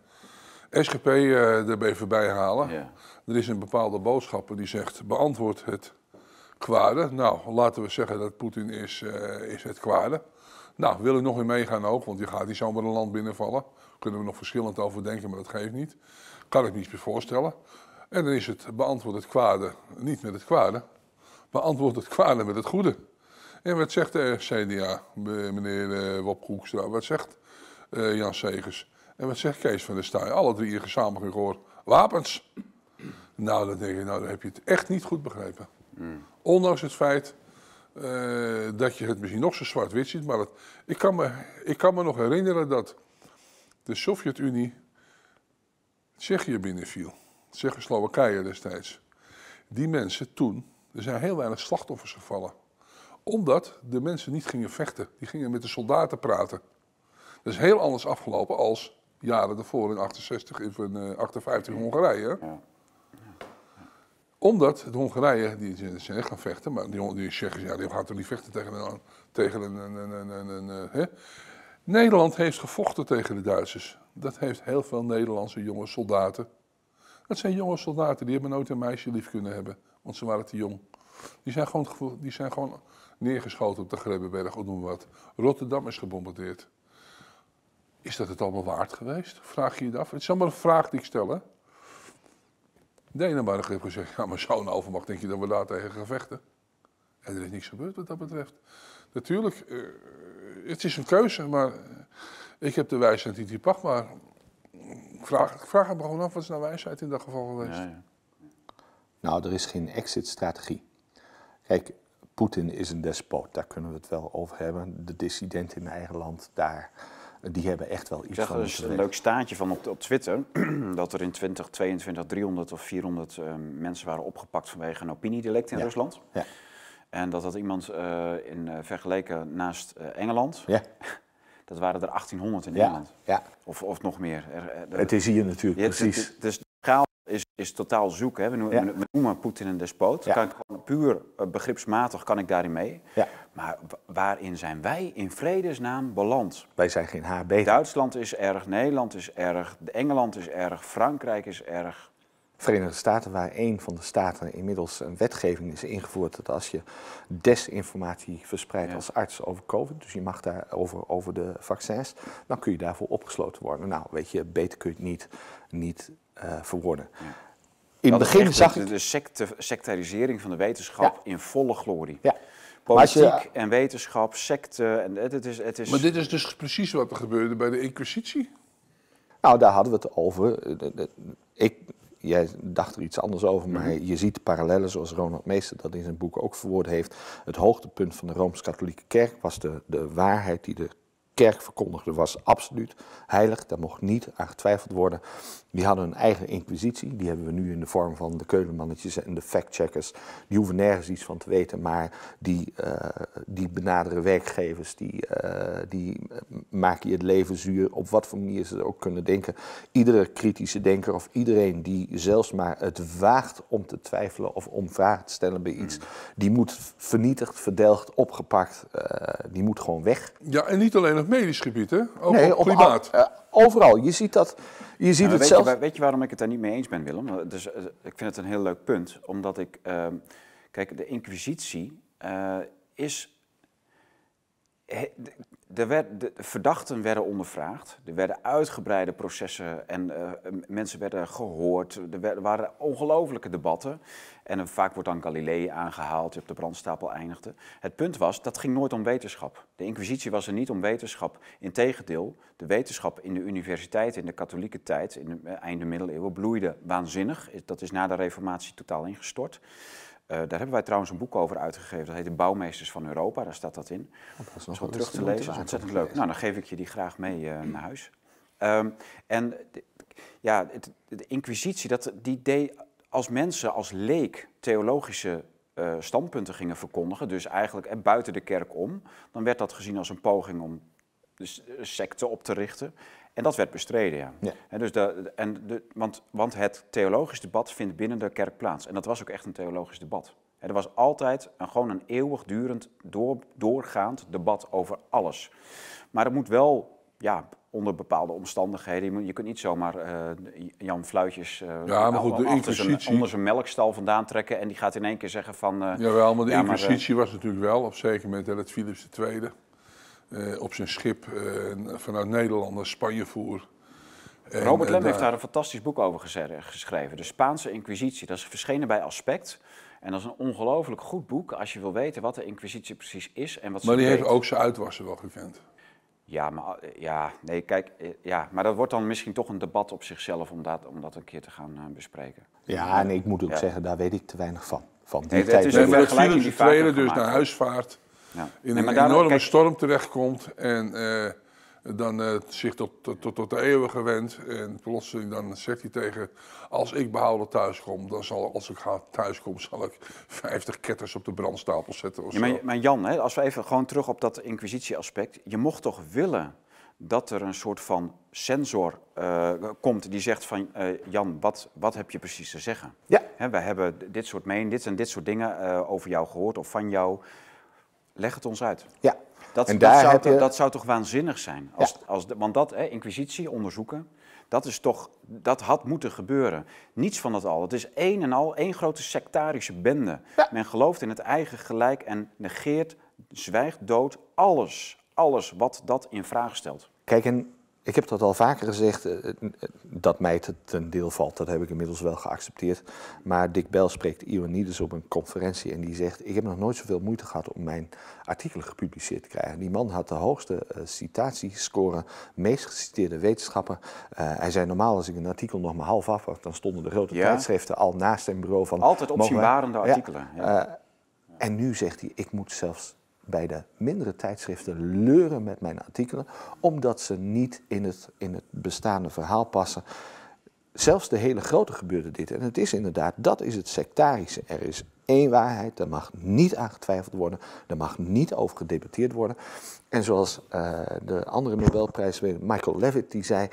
SGP uh, erbij voorbij halen. Ja. Er is een bepaalde boodschap die zegt, beantwoord het kwade. Nou, laten we zeggen dat Poetin is, uh, is het kwade. Nou, wil ik nog weer meegaan ook, want je gaat niet zomaar een land binnenvallen. Kunnen we nog verschillend over denken, maar dat geeft niet. Kan ik me niet meer voorstellen. En dan is het beantwoord het kwade niet met het kwade, beantwoord het kwade met het goede. En wat zegt de CDA, meneer uh, Wop Koekstra, wat zegt uh, Jan Segers en wat zegt Kees van der Staaij? Alle drie hier gezamenlijk gehoord, wapens. Nou, dan denk ik, nou dan heb je het echt niet goed begrepen. Ondanks het feit eh, dat je het misschien nog zo zwart-wit ziet. Maar het, ik, kan me, ik kan me nog herinneren dat de Sovjet-Unie Tsjechië binnenviel. Tsjechoslowakije destijds. Die mensen toen, er zijn heel weinig slachtoffers gevallen. Omdat de mensen niet gingen vechten. Die gingen met de soldaten praten. Dat is heel anders afgelopen als jaren daarvoor in 68 in eh, 58 in Hongarije. Ja. Omdat de Hongarije, die zijn echt gaan vechten, maar die, die Tsjechen, ja, die gaan toch niet vechten tegen een, tegen een, een, een, een, een, een, hè? Nederland heeft gevochten tegen de Duitsers. Dat heeft heel veel Nederlandse jonge soldaten. Dat zijn jonge soldaten, die hebben nooit een meisje lief kunnen hebben, want ze waren te jong. Die zijn gewoon, die zijn gewoon neergeschoten op de Grebbeberg, of noem wat. Rotterdam is gebombardeerd. Is dat het allemaal waard geweest? Vraag je je af? Het is allemaal een vraag die ik stel, hè? Denemarken heeft gezegd, ja, maar zo'n overmacht denk je dat we daar tegen gaan vechten? En er is niks gebeurd wat dat betreft. Natuurlijk, eh, het is een keuze, maar ik heb de wijsheid niet die pacht, maar vraag, ik vraag me gewoon af, wat is nou wijsheid in dat geval geweest? Ja, ja. Nou, er is geen exit-strategie. Kijk, Poetin is een despoot, daar kunnen we het wel over hebben. De dissidenten in eigen land, daar, die hebben echt wel iets van er moeten dus een leuk staartje van op, op Twitter. dat er in 2022 300 of 400 eh, mensen waren opgepakt vanwege een opiniedelict in Ja. Rusland. Ja. En dat had iemand eh, in, eh, vergeleken naast eh, Engeland. Ja, Dat waren er 1800 in ja, Engeland. ja, Of, of nog meer. Er, er- het is hier natuurlijk het- precies. het- Dus de schaal is, is totaal zoek. Hè. We, noemen, Ja. noemen Poetin een despoot. Kan ik gewoon puur eh, begripsmatig kan ik daarin mee. Ja, Maar wa- waarin zijn wij in vredesnaam beland? wij zijn geen beter. Duitsland is erg, Nederland is erg, Engeland is erg, Frankrijk is erg. Verenigde Staten, waar een van de staten inmiddels een wetgeving is ingevoerd dat als je desinformatie verspreidt Ja. als arts over COVID, dus je mag daarover over de vaccins, dan kun je daarvoor opgesloten worden. Nou, weet je, beter kun je het niet, niet eh, verwoorden. In het begin zag de, ik. de secte, sectarisering van de wetenschap in volle glorie. Ja, Politiek je- en wetenschap, secte, en het, is... Het is Maar dit is dus precies wat er gebeurde bij de Inquisitie. Nou, daar hadden we het over. Eh, de- Ik, jij dacht er iets anders over, maar Mhm. je ziet parallellen zoals Ronald Meester dat in zijn boek ook verwoord heeft. Het hoogtepunt van de Rooms-Katholieke Kerk was de, de waarheid die de kerk verkondigde, was absoluut heilig. Daar mocht niet aan getwijfeld worden. Die hadden een eigen inquisitie. Die hebben we nu in de vorm van de keulenmannetjes en de factcheckers. Die hoeven nergens iets van te weten, maar die, eh, die benaderen werkgevers, die, eh, die maken je het leven zuur, op wat voor manier ze ook kunnen denken. Iedere kritische denker of iedereen die zelfs maar het waagt om te twijfelen of om vragen te stellen bij iets, die moet vernietigd, verdelgd, opgepakt, eh, die moet gewoon weg. Ja, en niet alleen op medisch gebied, hè? Ook Nee, op op klimaat. al- overal. Je ziet dat. Je ziet het weet, zelfs. je, weet je waarom ik het daar niet mee eens ben, Willem? Dus, eh, ik vind het een heel leuk punt. Omdat ik... ehm, kijk, de inquisitie eh, is... he- de- Er werd, de verdachten werden ondervraagd. Er werden uitgebreide processen en eh, mensen werden gehoord. Er wer- waren ongelofelijke debatten. En vaak wordt dan Galilei aangehaald, die op de brandstapel eindigde. Het punt was, dat ging nooit om wetenschap. De inquisitie was er niet om wetenschap. Integendeel, de wetenschap in de universiteit in de katholieke tijd, in de eh, einde middeleeuwen, bloeide waanzinnig. Dat is na de reformatie totaal ingestort. Eh, daar hebben wij trouwens een boek over uitgegeven. Dat heet De Bouwmeesters van Europa. Daar staat dat in. Dat is nog wel terug te lezen. Dat is ontzettend leuk. Nou, dan geef ik je die graag mee eh, naar huis. Ehm, en de, ja, het- de inquisitie, dat, die deed als mensen, als leek, theologische eh, standpunten gingen verkondigen, dus eigenlijk eh, buiten de kerk om, dan werd dat gezien als een poging om de s- eh, secte op te richten. En dat werd bestreden, ja. Ja. En dus de, en de, want, want het theologisch debat vindt binnen de kerk plaats. En dat was ook echt een theologisch debat. En er was altijd een, gewoon een eeuwigdurend, door, doorgaand debat over alles. Maar het moet wel ja, onder bepaalde omstandigheden. Je, kunt niet zomaar eh, Jan Fluitjes eh, Ja, maar goed, de achter zijn- inquisitie- onder zijn melkstal vandaan trekken... en die gaat in één keer zeggen van... eh, Jawel, maar de Ja, Inquisitie was natuurlijk wel op zeker moment dat Philips II op zijn schip vanuit Nederland naar Spanje voer. En, Robert Lem heeft daar een fantastisch boek over geschreven. De Spaanse Inquisitie. Dat is verschenen bij Aspect. En dat is een ongelooflijk goed boek als je wil weten wat de Inquisitie precies is en wat ze Maar die heeft ook zijn uitwassen wel gekend. Ja, maar, eh, ja, nee, kijk, eh, ja, maar dat wordt dan misschien toch een debat op zichzelf om dat, om dat een keer te gaan eh, bespreken. Ja, en ik moet ook Ja. zeggen, daar weet ik te weinig van. van die Nee, het tijd. is een vergelijking die vaker dus gemaakt naar huis vaart, Ja. in Nee, een enorme kijk, storm terechtkomt en eh, dan eh, zich tot, tot, tot, de eeuwige wendt. En plotseling dan zegt hij tegen, als ik behouden thuis kom, dan zal, als ik ga- thuis kom, zal ik 50 ketters op de brandstapel zetten of Ja, zo. maar, maar Jan, hè, als we even gewoon terug op dat inquisitieaspect. Je mocht toch willen dat er een soort van sensor eh, komt die zegt van... eh, Jan, wat, wat heb je precies te zeggen? Ja. Hè, wij hebben dit soort mening, dit en dit soort dingen eh, over jou gehoord of van jou. Leg het ons uit. Ja. Dat, En dat, daar zou, heb je- dat zou toch waanzinnig zijn? Als, als de, want dat, hè, inquisitie, onderzoeken, dat, is toch, dat had moeten gebeuren. Niets van dat al. Het is één en al één grote sectarische bende. Ja. Men gelooft in het eigen gelijk en negeert, zwijgt dood alles. Alles wat dat in vraag stelt. Kijk, en ik heb dat al vaker gezegd, eh, eh, dat mij het ten deel valt, dat heb ik inmiddels wel geaccepteerd. Maar Dick Bell spreekt Ioannidis op een conferentie en die zegt, ik heb nog nooit zoveel moeite gehad om mijn artikelen gepubliceerd te krijgen. Die man had de hoogste eh, citatiescore, meest geciteerde wetenschapper. Hij zei, normaal als ik een artikel nog maar half af had, dan stonden de grote Ja. tijdschriften al naast zijn bureau van... Altijd Ja. artikelen. Ja. En nu zegt hij, ik moet zelfs bij de mindere tijdschriften leuren met mijn artikelen, omdat ze niet in het, in het bestaande verhaal passen. Zelfs de hele grote gebeurde dit. En het is inderdaad, dat is het sectarische. Er is één waarheid, daar mag niet aan getwijfeld worden, daar mag niet over gedebatteerd worden. En zoals eh, de andere Nobelprijswinnaar Michael Levitt, die zei,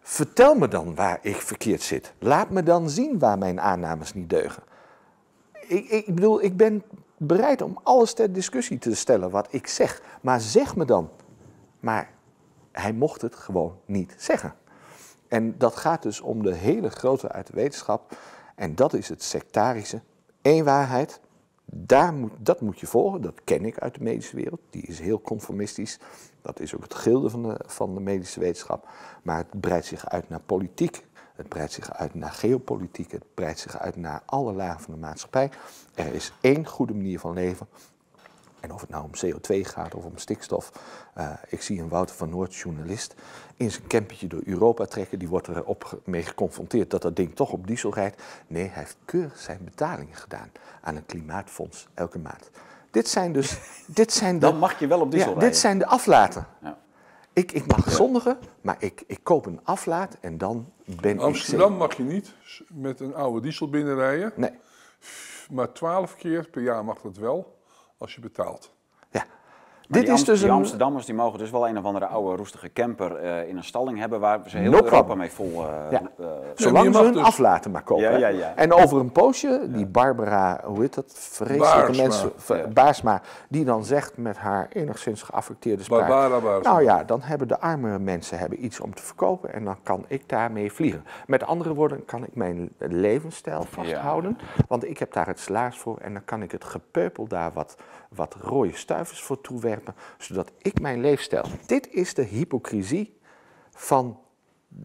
vertel me dan waar ik verkeerd zit. Laat me dan zien waar mijn aannames niet deugen. Ik, ik bedoel, ik ben bereid om alles ter discussie te stellen wat ik zeg. Maar zeg me dan. Maar hij mocht het gewoon niet zeggen. En dat gaat dus om de hele grote uit de wetenschap. En dat is het sectarische. Eén waarheid, daar moet, dat moet je volgen. Dat ken ik uit de medische wereld. Die is heel conformistisch. Dat is ook het gilde van de, van de medische wetenschap. Maar het breidt zich uit naar politiek. Het breidt zich uit naar geopolitiek. Het breidt zich uit naar alle lagen van de maatschappij. Er is één goede manier van leven. En of het nou om CO2 gaat of om stikstof. eh, ik zie een Wouter van Noord, journalist, in zijn campetje door Europa trekken. Die wordt er op ge- mee geconfronteerd dat dat ding toch op diesel rijdt. Nee, hij heeft keurig zijn betalingen gedaan aan een klimaatfonds elke maand. Dit zijn dus. Dit zijn de, Dan mag je wel op diesel ja, rijden. Dit zijn de aflaten. Ja. Ik, ik mag zondigen, maar ik, ik koop een aflaat en dan ben Amsterdam ik. zeker. mag je niet met een oude diesel binnenrijden, Nee. maar 12 keer per jaar mag dat wel als je betaalt. Maar Dit die is dus die een. Amsterdammers die mogen dus wel een of andere oude roestige camper eh, in een stalling hebben waar ze heel No Europa problem. mee vol. eh, Ja. eh, Zolang ze hun dus- aflaten maar kopen. Ja, ja, ja. En over een poosje, die Barbara, hoe heet dat, vreselijke Baarsma. mensen. Baarsma, die dan zegt met haar enigszins geaffecteerde spraak. Barbara Baarsma. Nou ja, dan hebben de arme mensen hebben iets om te verkopen en dan kan ik daarmee vliegen. Met andere woorden, kan ik mijn levensstijl vasthouden, want ik heb daar het salaris voor en dan kan ik het gepeupel daar wat, wat rode stuivers voor zodat ik mijn leefstijl. Dit is de hypocrisie van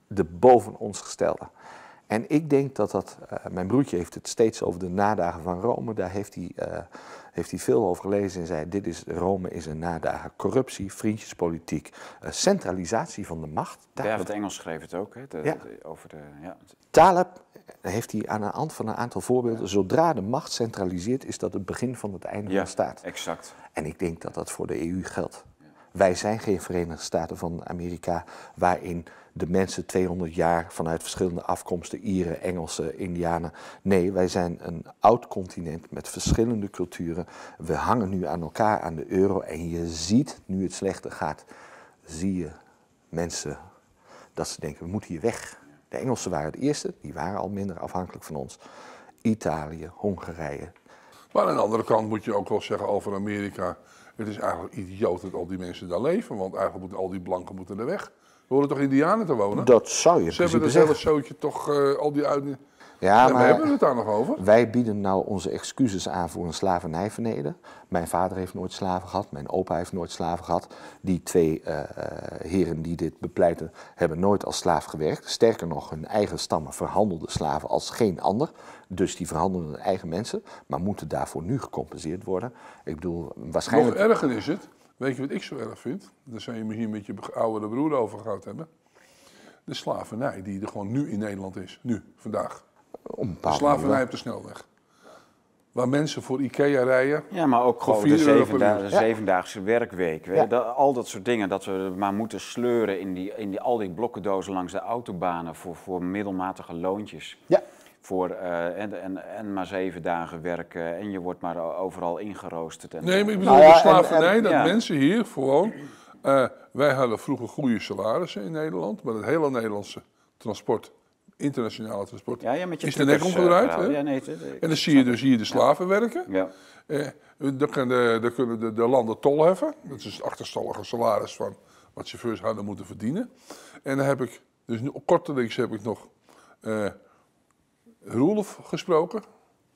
de boven ons gestelde. En ik denk dat dat, eh, mijn broertje heeft het steeds over de nadagen van Rome, daar heeft hij, eh, heeft hij veel over gelezen en zei, dit is, Rome is een nadagen, corruptie, vriendjespolitiek, eh, centralisatie van de macht. Het Engels schreef het ook, hè, de- Ja. de- over de... Ja. Taleb heeft hij aan de hand van een aantal voorbeelden, zodra de macht centraliseert, is dat het begin van het einde ja, van de staat. exact. En ik denk dat dat voor de EU geldt. Wij zijn geen Verenigde Staten van Amerika waarin de mensen 200 jaar vanuit verschillende afkomsten, Ieren, Engelsen, Indianen. Nee, wij zijn een oud continent met verschillende culturen. We hangen nu aan elkaar aan de euro en je ziet, nu het slechter gaat, zie je mensen dat ze denken, we moeten hier weg. De Engelsen waren het eerste, die waren al minder afhankelijk van ons. Italië, Hongarije, Maar aan de andere kant moet je ook wel zeggen over Amerika. Het is eigenlijk idioot dat al die mensen daar leven. Want eigenlijk moeten al die blanken moeten er weg. We horen toch Indianen te wonen? dat zou je Ze hebben zeggen. zootje toch eh, al die uit... Ja, we maar hebben het daar nog over. Wij bieden nou onze excuses aan voor een slavernijverleden. Mijn vader heeft nooit slaven gehad, mijn opa heeft nooit slaven gehad. Die twee eh, eh, heren die dit bepleiten hebben nooit als slaaf gewerkt. Sterker nog, hun eigen stammen verhandelden slaven als geen ander. Dus die verhandelden hun eigen mensen, maar moeten daarvoor nu gecompenseerd worden. Ik bedoel, Nog waarschijnlijk... erger is het. Weet je wat ik zo erg vind? Daar zou je misschien met je oudere broer over gehad hebben. De slavernij die er gewoon nu in Nederland is. Nu, vandaag. De slavernij op de snelweg. waar mensen voor Ikea rijden. Ja, maar ook gewoon de, 4 euro per zevenda- uur. de Ja. zevendaagse werkweek. Ja. dat- al dat soort dingen, dat we maar moeten sleuren in, die, in die, al die blokkendozen langs de autobanen voor, voor middelmatige loontjes. Ja. Voor, eh, en, en, en maar zeven dagen werken en je wordt maar overal ingeroosterd. En, Nee, maar ik bedoel Nou ja, de slavernij, en- dat ja. mensen hier gewoon... eh, wij hadden vroeger goede salarissen in Nederland, maar het hele Nederlandse transport, internationale transport, ja, ja, is de nek omgedraaid. eh? Ja, nee, het- het- En dan zie je dus hier de slaven werken. ja. Eh, dan, kunnen de, de landen tol heffen. Dat is het achterstallige salaris van wat chauffeurs hadden moeten verdienen. En dan heb ik, dus nu, kortelings heb ik nog eh Roelof gesproken.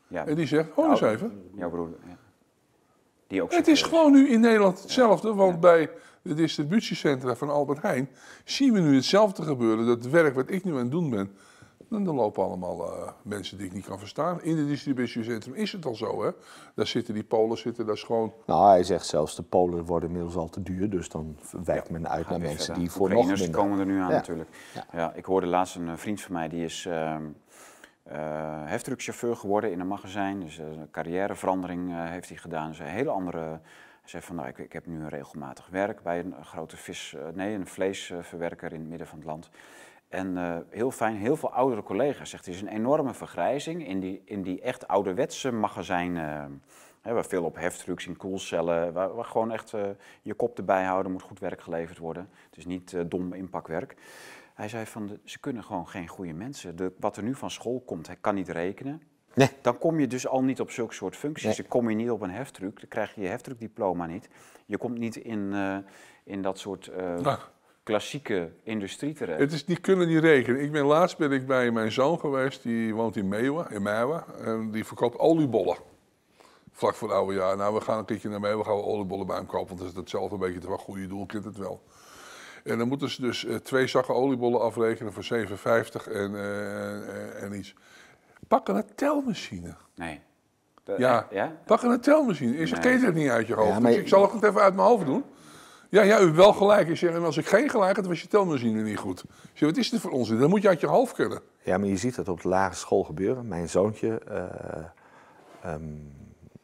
ja. En die zegt, oh eens Nou, even. Jouw broer. Ja. Die ook Het is gewoon nu in Nederland hetzelfde. Want bij de distributiecentra van Albert Heijn zien we nu hetzelfde gebeuren. Dat het werk wat ik nu aan het doen ben. Dan lopen allemaal eh, mensen die ik niet kan verstaan. In het distributiecentrum is het al zo, hè? Daar zitten die Polen, zitten daar is gewoon Nou, hij zegt zelfs de Polen worden inmiddels al te duur, dus dan wijkt men uit naar mensen verder. die voor nog Oekraïners minder. komen er nu aan Ja. natuurlijk. Ja. Ja. ik hoorde laatst een eh, vriend van mij, die is ehm eh, heftruckchauffeur geworden in een magazijn. Dus een carrièreverandering eh, heeft hij gedaan. Dus een hele andere... Hij zei van, nou, ik, ik heb nu een regelmatig werk bij een, grote vis... eh, nee, een vleesverwerker in het midden van het land. En eh, heel fijn, heel veel oudere collega's. Zegt, er is een enorme vergrijzing in die, in die echt ouderwetse magazijnen... Hè, waar veel op heftrucks in koelcellen, waar, waar gewoon echt eh, je kop erbij houden, moet goed werk geleverd worden. Het is niet eh, dom inpakwerk. Hij zei van, de- ze kunnen gewoon geen goede mensen. De, wat er nu van school komt, hij kan niet rekenen. Nee. Dan kom je dus al niet op zulke soort functies. Nee. Dan kom je niet op een heftruck, dan krijg je je heftruckdiploma niet. Je komt niet in, eh, in dat soort eh. Klassieke industrie terecht. Het is, die kunnen niet rekenen. Ik ben laatst ben ik bij mijn zoon geweest, die woont in Meeuwen, in Meeuwen. En die verkoopt oliebollen. Vlak voor het oude jaar. Nou, we gaan een keertje naar Meeuwen, gaan we oliebollen bij hem kopen. Want dat is hetzelfde een beetje, het wel goede doel, kent het wel. En dan moeten ze dus eh, twee zakken oliebollen afrekenen voor 7,50 en, eh, eh, en iets. Pak een telmachine. Nee. De- Ja, ja? pak een telmachine. Zeg, Nee. ken je het niet uit je hoofd? Ja, maar Ik zal het even uit mijn hoofd doen? Ja, ja, u hebt wel gelijk. Ik en als ik geen gelijk had, was je telmachine niet goed. Ik zeg, wat is dit voor ons? Dat moet je uit je hoofd kunnen. Ja, maar je ziet het op de lagere school gebeuren. Mijn zoontje eh, ehm,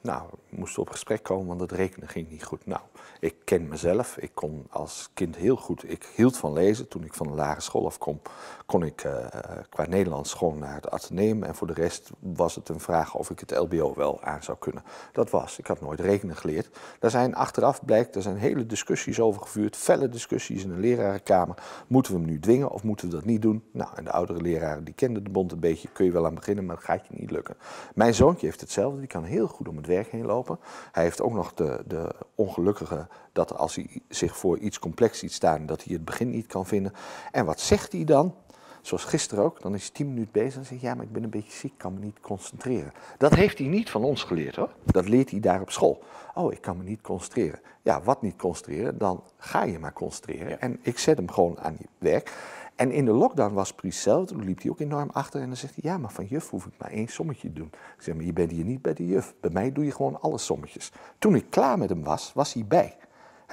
nou, moest op gesprek komen, want het rekenen ging niet goed. Nou, ik ken mezelf. Ik kon als kind heel goed, ik hield van lezen. Toen ik van de lagere school afkom, kon ik eh, qua Nederlands gewoon naar het ateneum. En voor de rest was het een vraag of ik het LBO wel aan zou kunnen. Dat was, ik had nooit rekenen geleerd. Daar zijn achteraf blijkt, er zijn hele discussies over gevuurd. Felle discussies in de lerarenkamer. Moeten we hem nu dwingen of moeten we dat niet doen? Nou, en de oudere leraren die kenden de bond een beetje. Kun je wel aan beginnen, maar dat gaat je niet lukken. Mijn zoontje heeft hetzelfde. Die kan heel goed om het werk heen lopen. Hij heeft ook nog de, de ongelukkige dat als hij zich voor iets complex ziet staan, dat hij het begin niet kan vinden. En wat zegt hij dan? Zoals gisteren ook, dan is hij tien minuten bezig en zegt ja, maar ik ben een beetje ziek, kan me niet concentreren. Dat heeft hij niet van ons geleerd hoor. Dat leert hij daar op school. Oh, ik kan me niet concentreren. Ja, wat niet concentreren, dan ga je maar concentreren. Ja. En ik zet hem gewoon aan je werk. En in de lockdown was het precies hetzelfde. Toen liep hij ook enorm achter en dan zegt hij, ja, maar van juf hoef ik maar één sommetje te doen. Ik zeg, maar je bent hier niet bij de juf. Bij mij doe je gewoon alle sommetjes. Toen ik klaar met hem was, was hij bij.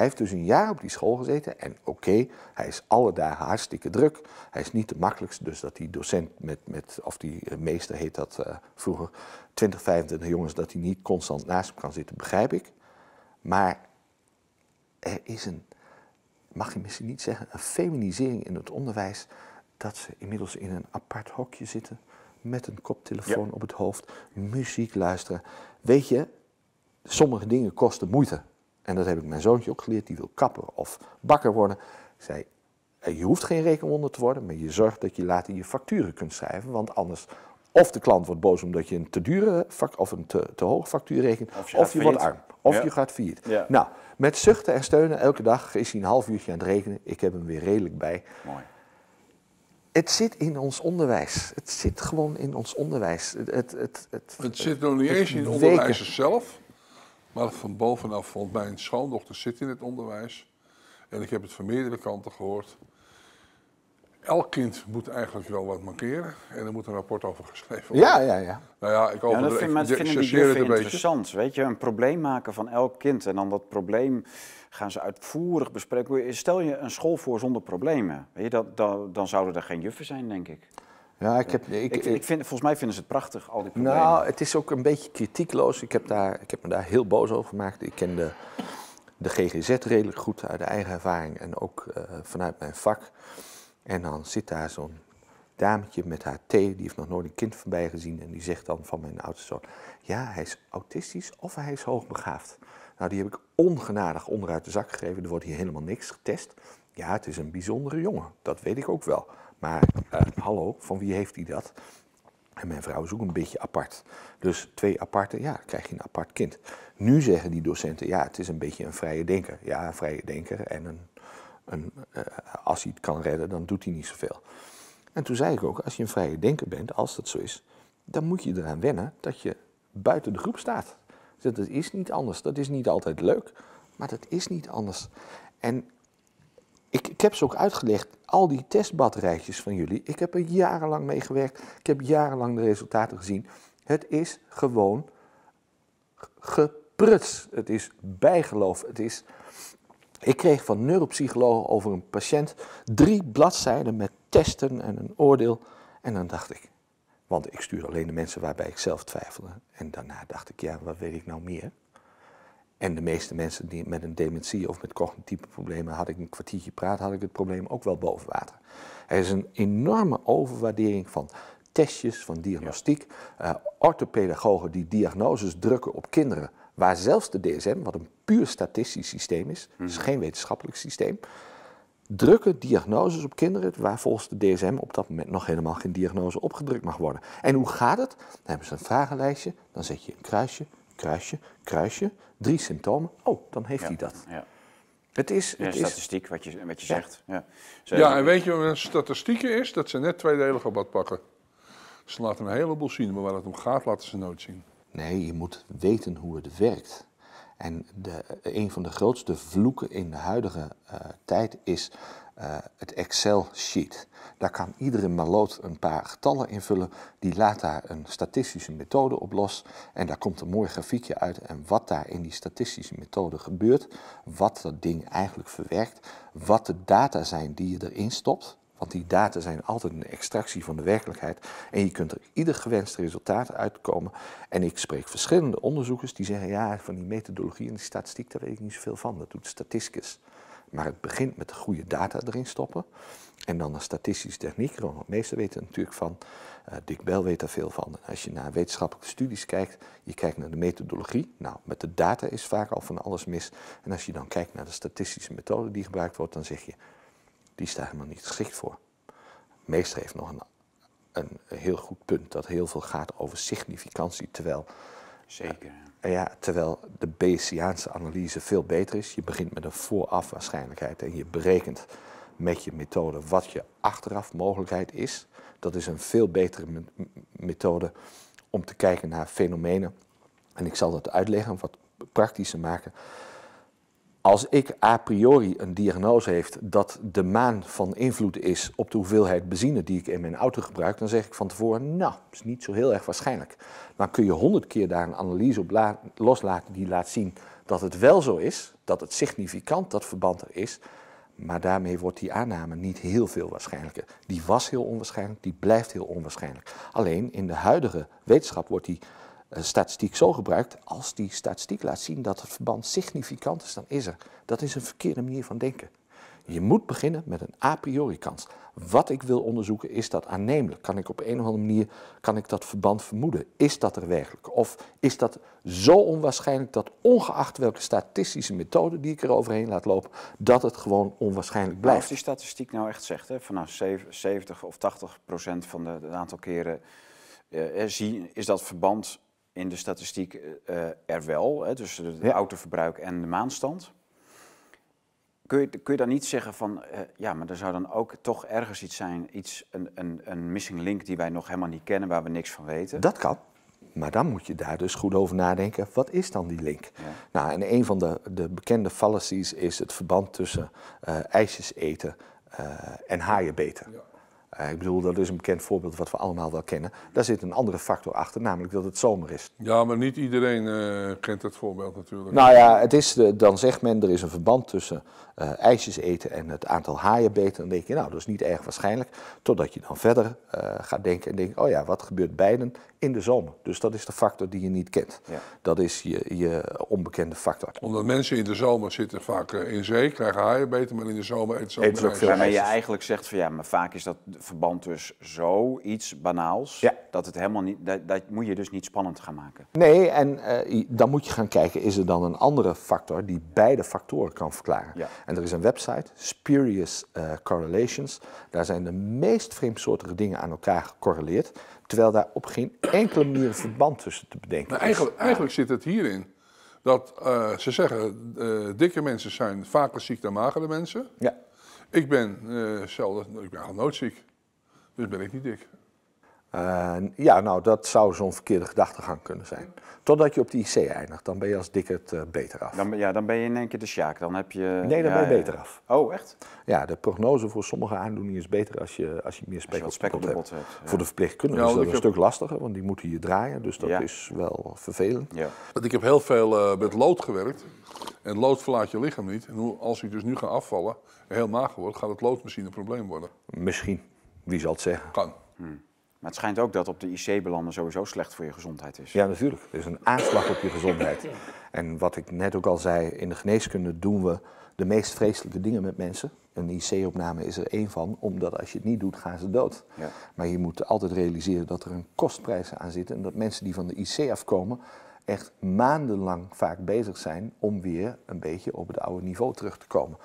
Hij heeft dus een jaar op die school gezeten en oké, hij is alle dagen hartstikke druk. Hij is niet de makkelijkste, dus dat die docent met, met of die eh, meester heet dat eh, vroeger, 20, 25 jongens, dat hij niet constant naast hem kan zitten, begrijp ik. Maar er is een, mag je misschien niet zeggen, een feminisering in het onderwijs, dat ze inmiddels in een apart hokje zitten met een koptelefoon op het hoofd, muziek luisteren. Weet je, sommige dingen kosten moeite. En dat heb ik mijn zoontje ook geleerd, die wil kapper of bakker worden. Ik zei, eh, je hoeft geen rekenwonder te worden, maar je zorgt dat je later je facturen kunt schrijven. Want anders, of de klant wordt boos omdat je een te dure of een te, te hoge factuur rekent, Of of je wordt arm, of Ja. je gaat failliet. Ja. Nou, met zuchten en steunen, elke dag is hij een half uurtje aan het rekenen. Ik heb hem weer redelijk bij. Mooi. Het zit in ons onderwijs. Het zit gewoon in ons onderwijs. Het, het, het, het, Het zit nog niet het eens in de weken. onderwijzers zelf. Maar van bovenaf, want mijn schoondochter zit in het onderwijs. En ik heb het van meerdere kanten gehoord. Elk kind moet eigenlijk wel wat markeren. En er moet een rapport over geschreven worden. Ja, ja, ja. Nou ja, ik Ja, dat vind, maar dat vinden die juffen beetje. interessant. Weet je, een probleem maken van elk kind en dan dat probleem gaan ze uitvoerig bespreken. Stel je een school voor zonder problemen, weet je, dat, dat, dan zouden er geen juffen zijn, denk ik. Ja, ik heb... Ik, Ik, ik, vind, volgens mij vinden ze het prachtig, al die problemen. nou, het is ook een beetje kritiekloos. Ik heb, daar, ik heb me daar heel boos over gemaakt. Ik ken de, de GGZ redelijk goed uit de eigen ervaring en ook eh, vanuit mijn vak. En dan zit daar zo'n dametje met haar thee, die heeft nog nooit een kind voorbij gezien. En die zegt dan van mijn oudste zoon, ja, hij is autistisch of hij is hoogbegaafd. Nou, die heb ik ongenadig onderuit de zak gegeven. Er wordt hier helemaal niks getest. Ja, het is een bijzondere jongen, dat weet ik ook wel. Maar eh, hallo, van wie heeft hij dat? En mijn vrouw is ook een beetje apart. Dus twee aparte, ja, krijg je een apart kind. Nu zeggen die docenten, ja, het is een beetje een vrije denker. Ja, een vrije denker en een, een, eh, als hij het kan redden, dan doet hij niet zoveel. En toen zei ik ook, als je een vrije denker bent, als dat zo is, dan moet je eraan wennen dat je buiten de groep staat. Dus dat is niet anders. Dat is niet altijd leuk, maar dat is niet anders. En ik, heb ze ook uitgelegd, al die testbatterijtjes van jullie. Ik heb er jarenlang mee gewerkt. Ik heb jarenlang de resultaten gezien. Het is gewoon gepruts. Het is bijgeloof. Het is... Ik kreeg van neuropsychologen over een patiënt drie bladzijden met testen en een oordeel. En dan dacht ik, want ik stuurde alleen de mensen waarbij ik zelf twijfelde. En daarna dacht ik, ja, wat weet ik nou meer? En de meeste mensen die met een dementie of met cognitieve problemen, had ik een kwartiertje praat, had ik het probleem ook wel boven water. Er is een enorme overwaardering van testjes, van diagnostiek. Eh orthopedagogen die diagnoses drukken op kinderen, waar zelfs de DSM, wat een puur statistisch systeem is, dus geen wetenschappelijk systeem, drukken diagnoses op kinderen waar volgens de DSM op dat moment nog helemaal geen diagnose opgedrukt mag worden. En hoe gaat het? Dan hebben ze een vragenlijstje, dan zet je een kruisje, kruisje, kruisje, drie symptomen. Oh, dan heeft hij dat. Ja, Het is, ja het is statistiek, wat je, wat je zegt. Ja. Ja, en weet je wat een statistieken is? Dat ze net tweedelig op wat pakken. Ze laten een heleboel zien, maar waar het om gaat laten ze nooit zien. Nee, je moet weten hoe het werkt. En de, een van de grootste vloeken in de huidige eh, tijd is eh, het Excel-sheet. Daar kan iedere maloot een paar getallen invullen. Die laat daar een statistische methode op los. En daar komt een mooi grafiekje uit. En wat daar in die statistische methode gebeurt, wat dat ding eigenlijk verwerkt, wat de data zijn die je erin stopt. Want die data zijn altijd een extractie van de werkelijkheid. En je kunt er ieder gewenst resultaat uitkomen. En ik spreek verschillende onderzoekers die zeggen: ja, van die methodologie en die statistiek, daar weet ik niet zoveel van. Dat doet statisticus. Maar het begint met de goede data erin stoppen. En dan een statistische techniek. Ronald Meester weet er natuurlijk van. Eh, Dick Bell weet daar veel van. Als je naar wetenschappelijke studies kijkt, je kijkt naar de methodologie. Nou, met de data is vaak al van alles mis. En als je dan kijkt naar de statistische methode die gebruikt wordt, dan zeg je, die is daar helemaal niet geschikt voor. Meester heeft nog een, een heel goed punt dat heel veel gaat over significantie, terwijl Zeker. en ja, terwijl de Bayesiaanse analyse veel beter is. Je begint met een vooraf waarschijnlijkheid en je berekent met je methode wat je achteraf mogelijkheid is. Dat is een veel betere me- methode om te kijken naar fenomenen. En ik zal dat uitleggen, wat praktischer maken. Als ik a priori een diagnose heeft dat de maan van invloed is op de hoeveelheid benzine die ik in mijn auto gebruik, dan zeg ik van tevoren, nou, is niet zo heel erg waarschijnlijk. Dan kun je honderd keer daar een analyse op la- loslaten die laat zien dat het wel zo is, dat het significant dat verband er is, maar daarmee wordt die aanname niet heel veel waarschijnlijker. Die was heel onwaarschijnlijk, die blijft heel onwaarschijnlijk. Alleen in de huidige wetenschap wordt die statistiek zo gebruikt. Als die statistiek laat zien dat het verband significant is, dan is er. Dat is een verkeerde manier van denken. Je moet beginnen met een a priori kans. Wat ik wil onderzoeken, is dat aannemelijk? Kan ik op een of andere manier kan ik dat verband vermoeden? Is dat er werkelijk? Of is dat zo onwaarschijnlijk dat ongeacht welke statistische methode die ik er overheen laat lopen, dat het gewoon onwaarschijnlijk Maar als blijft? die statistiek nou echt zegt, hè, vanaf zeven- 70 of 80 procent van de, het aantal keren eh, er zie, is dat verband in de statistiek eh, er wel, hè, tussen het Ja. autoverbruik en de maanstand. Kun je, kun je dan niet zeggen van, eh, ja, maar er zou dan ook toch ergens iets zijn, iets, een, een, een missing link die wij nog helemaal niet kennen, waar we niks van weten? Dat kan. Maar dan moet je daar dus goed over nadenken. Wat is dan die link? Ja. Nou, en een van de, de bekende fallacies is het verband tussen eh, ijsjes eten eh, en haaien beten. Ik bedoel, dat is een bekend voorbeeld wat we allemaal wel kennen. Daar zit een andere factor achter, namelijk dat het zomer is. Ja, maar niet iedereen eh, kent dat voorbeeld natuurlijk. Nou ja, het is, de- dan zegt men er is een verband tussen eh, ijsjes eten en het aantal haaien beten. Dan denk je, nou, dat is niet erg waarschijnlijk. Totdat je dan verder eh, gaat denken en denkt, oh ja, wat gebeurt beiden in de zomer? Dus dat is de factor die je niet kent. Ja. Dat is je, je onbekende factor. Omdat mensen in de zomer zitten vaak eh, in zee, krijgen haaienbeten, maar in de zomer eten ze ook, Eten ook veel Waarmee je eigenlijk zegt van ja, maar vaak is dat verband dus zoiets banaals. Ja. Dat het helemaal niet, dat, dat moet je dus niet spannend gaan maken. Nee, en eh, i- dan moet je gaan kijken, is er dan een andere factor die beide factoren kan verklaren? Ja. En er is een website, Spurious eh, Correlations. Daar zijn de meest vreemdsoortige dingen aan elkaar gecorreleerd, terwijl daar op geen enkele manier een verband tussen te bedenken Maar is. eigenlijk, eigenlijk zit het hierin dat eh, ze zeggen, eh, dikke mensen zijn vaker ziek dan magere mensen. Ja. Ik ben zelden, ik ben eigenlijk nooit ziek. Dus ben ik niet dik. Ja, nou, dat zou zo'n verkeerde gedachtegang kunnen zijn. Totdat je op de IC eindigt, dan ben je als dikke het eh, beter af. Dan, ben- ja, dan ben je in één keer de sjaak. Dan heb je... Nee, dan ja, ben je ja. beter af. Oh, echt? Ja, de prognose voor sommige aandoeningen is beter als je, als je meer Als je spek op de bot de hebt. bot hebt. ja. Voor de verpleegkundigen Ja, is dat een heb- stuk lastiger, want die moeten je draaien. Dus dat Ja. is wel vervelend. Ja. Want ik heb heel veel eh, met lood gewerkt. En lood verlaat je lichaam niet. En hoe, als ik dus nu ga afvallen en heel mager word, gaat het lood misschien een probleem worden. Misschien, wie zal het zeggen? Kan. Maar het schijnt ook dat op de IC belanden sowieso slecht voor je gezondheid is. Ja, natuurlijk. Het is een aanslag op je gezondheid. En wat ik net ook al zei, in de geneeskunde doen we de meest vreselijke dingen met mensen. Een IC-opname is er één van, omdat als je het niet doet, gaan ze dood. Ja. Maar je moet altijd realiseren dat er een kostprijs aan zit en dat mensen die van de IC afkomen echt maandenlang vaak bezig zijn om weer een beetje op het oude niveau terug te komen.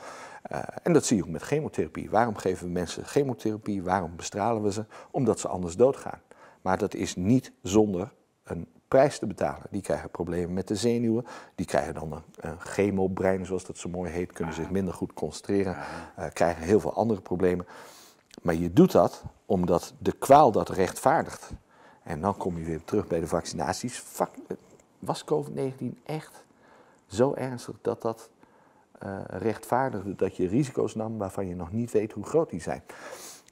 Eh, en dat zie je ook met chemotherapie. Waarom geven we mensen chemotherapie? Waarom bestralen we ze? Omdat ze anders doodgaan. Maar dat is niet zonder een prijs te betalen. Die krijgen problemen met de zenuwen. Die krijgen dan een, een chemobrein, zoals dat zo mooi heet. Kunnen zich minder goed concentreren. eh, krijgen heel veel andere problemen. Maar je doet dat omdat de kwaal dat rechtvaardigt. En dan kom je weer terug bij de vaccinaties. Vac- was COVID-19 echt zo ernstig dat dat rechtvaardigde dat je risico's nam waarvan je nog niet weet hoe groot die zijn?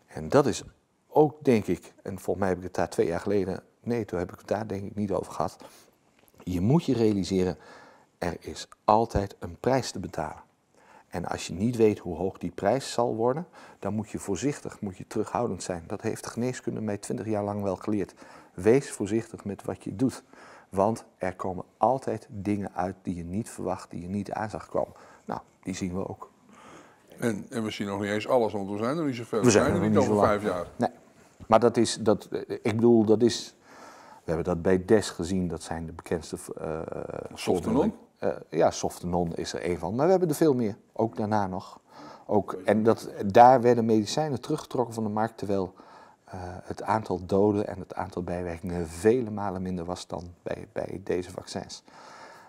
En dat is ook, denk ik, en volgens mij heb ik het daar twee jaar geleden, nee, toen heb ik het daar denk ik niet over gehad. Je moet je realiseren, er is altijd een prijs te betalen. En als je niet weet hoe hoog die prijs zal worden, dan moet je voorzichtig, moet je terughoudend zijn. Dat heeft de geneeskunde mij twintig jaar lang wel geleerd. Wees voorzichtig met wat je doet. Want er komen altijd dingen uit die je niet verwacht, die je niet aan zag komen. Nou, die zien we ook. En, en we zien nog niet eens alles, want we zijn er niet zoveel. We zijn er niet over lang. vijf jaar. Nee, maar dat is, dat, ik bedoel, dat is, we hebben dat bij DES gezien, dat zijn de bekendste eh Softenon? Eh, ja, Softenon is er een van, maar we hebben er veel meer, ook daarna nog. Ook, en dat, daar werden medicijnen teruggetrokken van de markt, terwijl eh, het aantal doden en het aantal bijwerkingen vele malen minder was dan bij, bij deze vaccins.